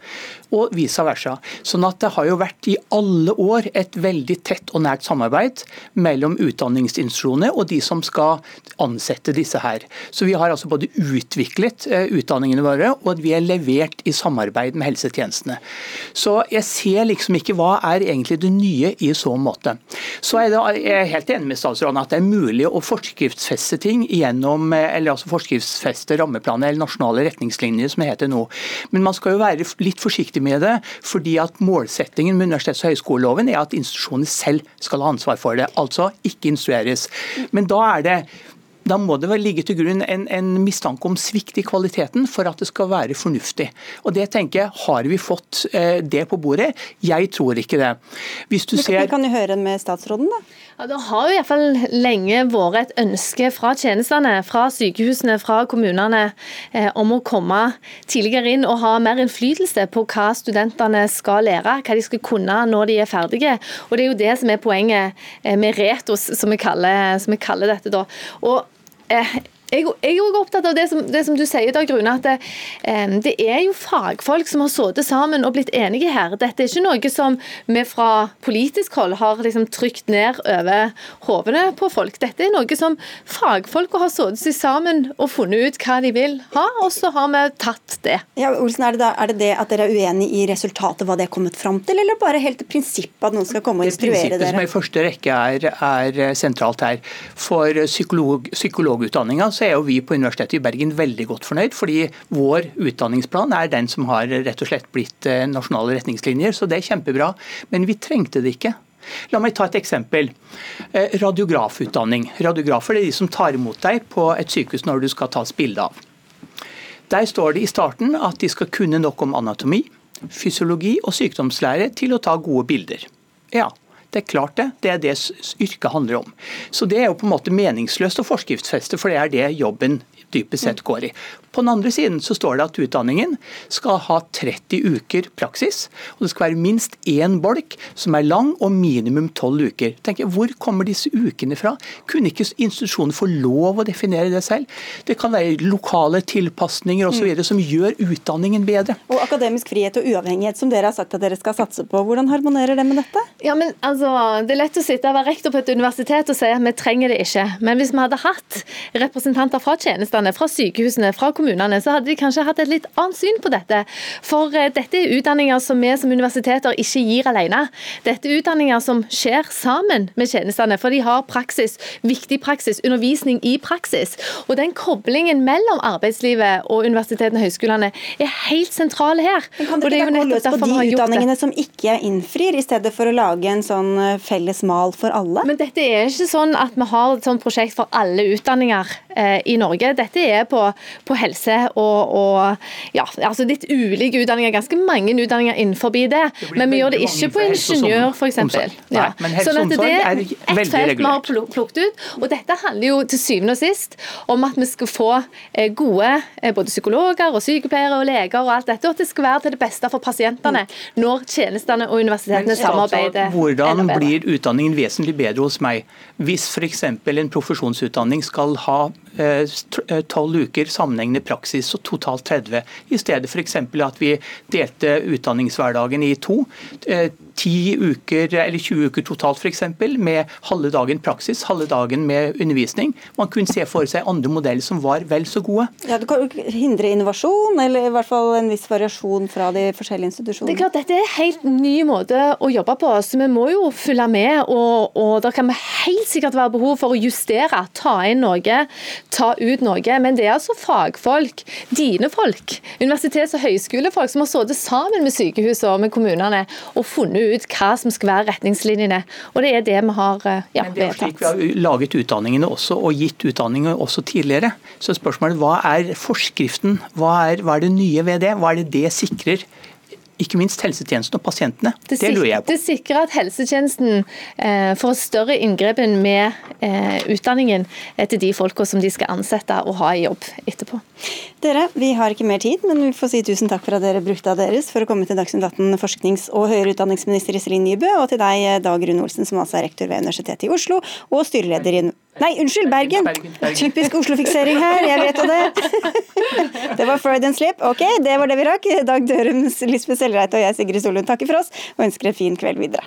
og vice versa. Sånn at Det har jo vært i alle år et veldig tett og nært samarbeid mellom utdanningsinstitusjonene og de som skal ansette disse her. Så Vi har altså både utviklet eh, utdanningene våre og vi er levert i samarbeid med helsetjenestene. Så Jeg ser liksom ikke hva er egentlig det nye i så måte. Så er det, jeg er helt enig med statsråden at det er mulig å forskriftsfeste ting gjennom, eh, eller altså forskriftsfeste rammeplaner eller nasjonale retningslinjer, som det heter nå. Men man skal jo være litt forsiktig med det, fordi at målsettingen med universitets- og høyskoleloven er at institusjonene selv skal ha ansvar for det, altså ikke instrueres. Men da er det da må det vel ligge til grunn en, en, mistanke om svikt i kvaliteten for at det skal være fornuftig. Og det tenker jeg, Har vi fått eh, det på bordet? Jeg tror ikke det. Hvis du ser... Vi kan jo høre med statsråden, da. Ja, Det har jo i hvert fall lenge vært et ønske fra tjenestene, fra sykehusene, fra kommunene, eh, om å komme tidligere inn og ha mer innflytelse på hva studentene skal lære, hva de skal kunne når de er ferdige. Og Det er jo det som er poenget eh, med retos, som vi kaller, som vi kaller dette. da. Og Äh, jeg, jeg er også opptatt av det som, det som du sier, Dag Rune, at det, eh, det, er jo fagfolk som har sittet sammen og blitt enige her. Dette er ikke noe som vi fra politisk hold har liksom trykt ned over hodene på folk. Dette er noe som fagfolk har sittet seg sammen og funnet ut hva de vil ha, og så har vi tatt det. Ja, Olsen, er det, da, er det det at dere er uenig i resultatet, hva det er kommet fram til, eller bare helt prinsippet at noen skal komme og instruere dere? Det prinsippet som i første rekke er, er sentralt her. For psykolog, psykologutdanninga så er jo vi på Universitetet i Bergen veldig godt fornøyd, fordi vår utdanningsplan er den som har rett og slett blitt eh, nasjonale retningslinjer, så det er kjempebra. Men vi trengte det ikke. La meg ta et eksempel. Eh, radiografutdanning. Radiografer er de som tar imot deg på et sykehus når du skal tas bilde av. Der står det i starten at de skal kunne nok om anatomi, fysiologi og sykdomslære til å ta gode bilder. Ja, det er klart det. Det er det yrket handler om. Så det er jo på en måte meningsløst å forskriftsfeste, for det er det jobben dypest sett går i. På den andre siden så står det at utdanningen skal ha 30 uker praksis. og Det skal være minst én bolk som er lang og minimum 12 uker. Tenk, hvor kommer disse ukene fra? Kunne ikke institusjonen få lov å definere det selv? Det kan være lokale tilpasninger osv. Mm. som gjør utdanningen bedre. Og Akademisk frihet og uavhengighet som dere har sagt at dere skal satse på, hvordan harmonerer det med dette? Ja, men altså, Det er lett å sitte og være rektor på et universitet og si at vi trenger det ikke. Men hvis vi hadde hatt representanter fra tjenestene, fra sykehusene, fra kommunene, så hadde de kanskje hatt et litt annet syn på dette. For eh, dette er utdanninger som vi som universiteter ikke gir alene. Dette er utdanninger som skjer sammen med tjenestene, for de har praksis, viktig praksis, undervisning i praksis. Og den koblingen mellom arbeidslivet og universitetene og høyskolene er helt sentral her. Men kan dere ikke gå løs på de utdanningene som ikke innfrir, i stedet for å lage en sånn eh, felles mal for alle? Men dette er ikke sånn at vi har et sånt prosjekt for alle utdanninger eh, i Norge. Dette er på, på helse og, og, ja, altså litt ulike utdanninger. Ganske mange utdanninger innenfor det. det men vi gjør det ikke på ingeniør, f.eks. Ja. Sånn at det er ett felt vi har plukket ut. Og dette handler jo til syvende og sist om at vi skal få eh, gode eh, både psykologer og sykepleiere og leger og alt dette, og at det skal være til det beste for pasientene når tjenestene og universitetene samarbeider. Hvordan blir utdanningen vesentlig bedre hos meg hvis f.eks. en profesjonsutdanning skal ha tolv uker sammenhengende praksis, så totalt 30. I stedet f.eks. at vi delte utdanningshverdagen i to. 10 uker eller 20 uker totalt f.eks. med halve dagen praksis, halve dagen med undervisning. Man kunne se for seg andre modeller som var vel så gode. Ja, Du kan jo hindre innovasjon, eller i hvert fall en viss variasjon fra de forskjellige institusjonene? Det er klart, Dette er en helt ny måte å jobbe på, så vi må jo følge med. Og, og det kan helt sikkert være behov for å justere, ta inn noe, ta ut noe. Men det er altså fagfolk, dine folk, universitets- og høyskolefolk, som har sittet sammen med sykehusene og med kommunene og funnet ut hva som skal være retningslinjene. Og det er det vi har eh, ja, Men det er slik Vi har laget utdanningene også, og gitt utdanninger også tidligere. Så spørsmålet hva er forskriften? Hva er, hva er det nye ved det? Hva er det det sikrer? Ikke minst helsetjenesten og pasientene. Det, det lurer jeg på. Det sikrer at helsetjenesten eh, får større inngrepen med eh, utdanningen til de folka som de skal ansette og ha i jobb etterpå. Dere, vi har ikke mer tid, men vi får si tusen takk for at dere brukte av deres for å komme til Dagsnytt 18, forsknings- og høyere utdanningsminister Iselin Nybø, og til deg, Dag Rune Olsen, som altså er rektor ved Universitetet i Oslo, og styreleder i Nei, unnskyld, Bergen! Bergen, Bergen. Typisk Oslo-fiksering her, jeg vet jo det. det var Freud and slip. Ok, det var det vi rakk. Dag Dørums, Lisbeth Sellreit og jeg, Sigrid Solund, takker for oss og ønsker en fin kveld videre.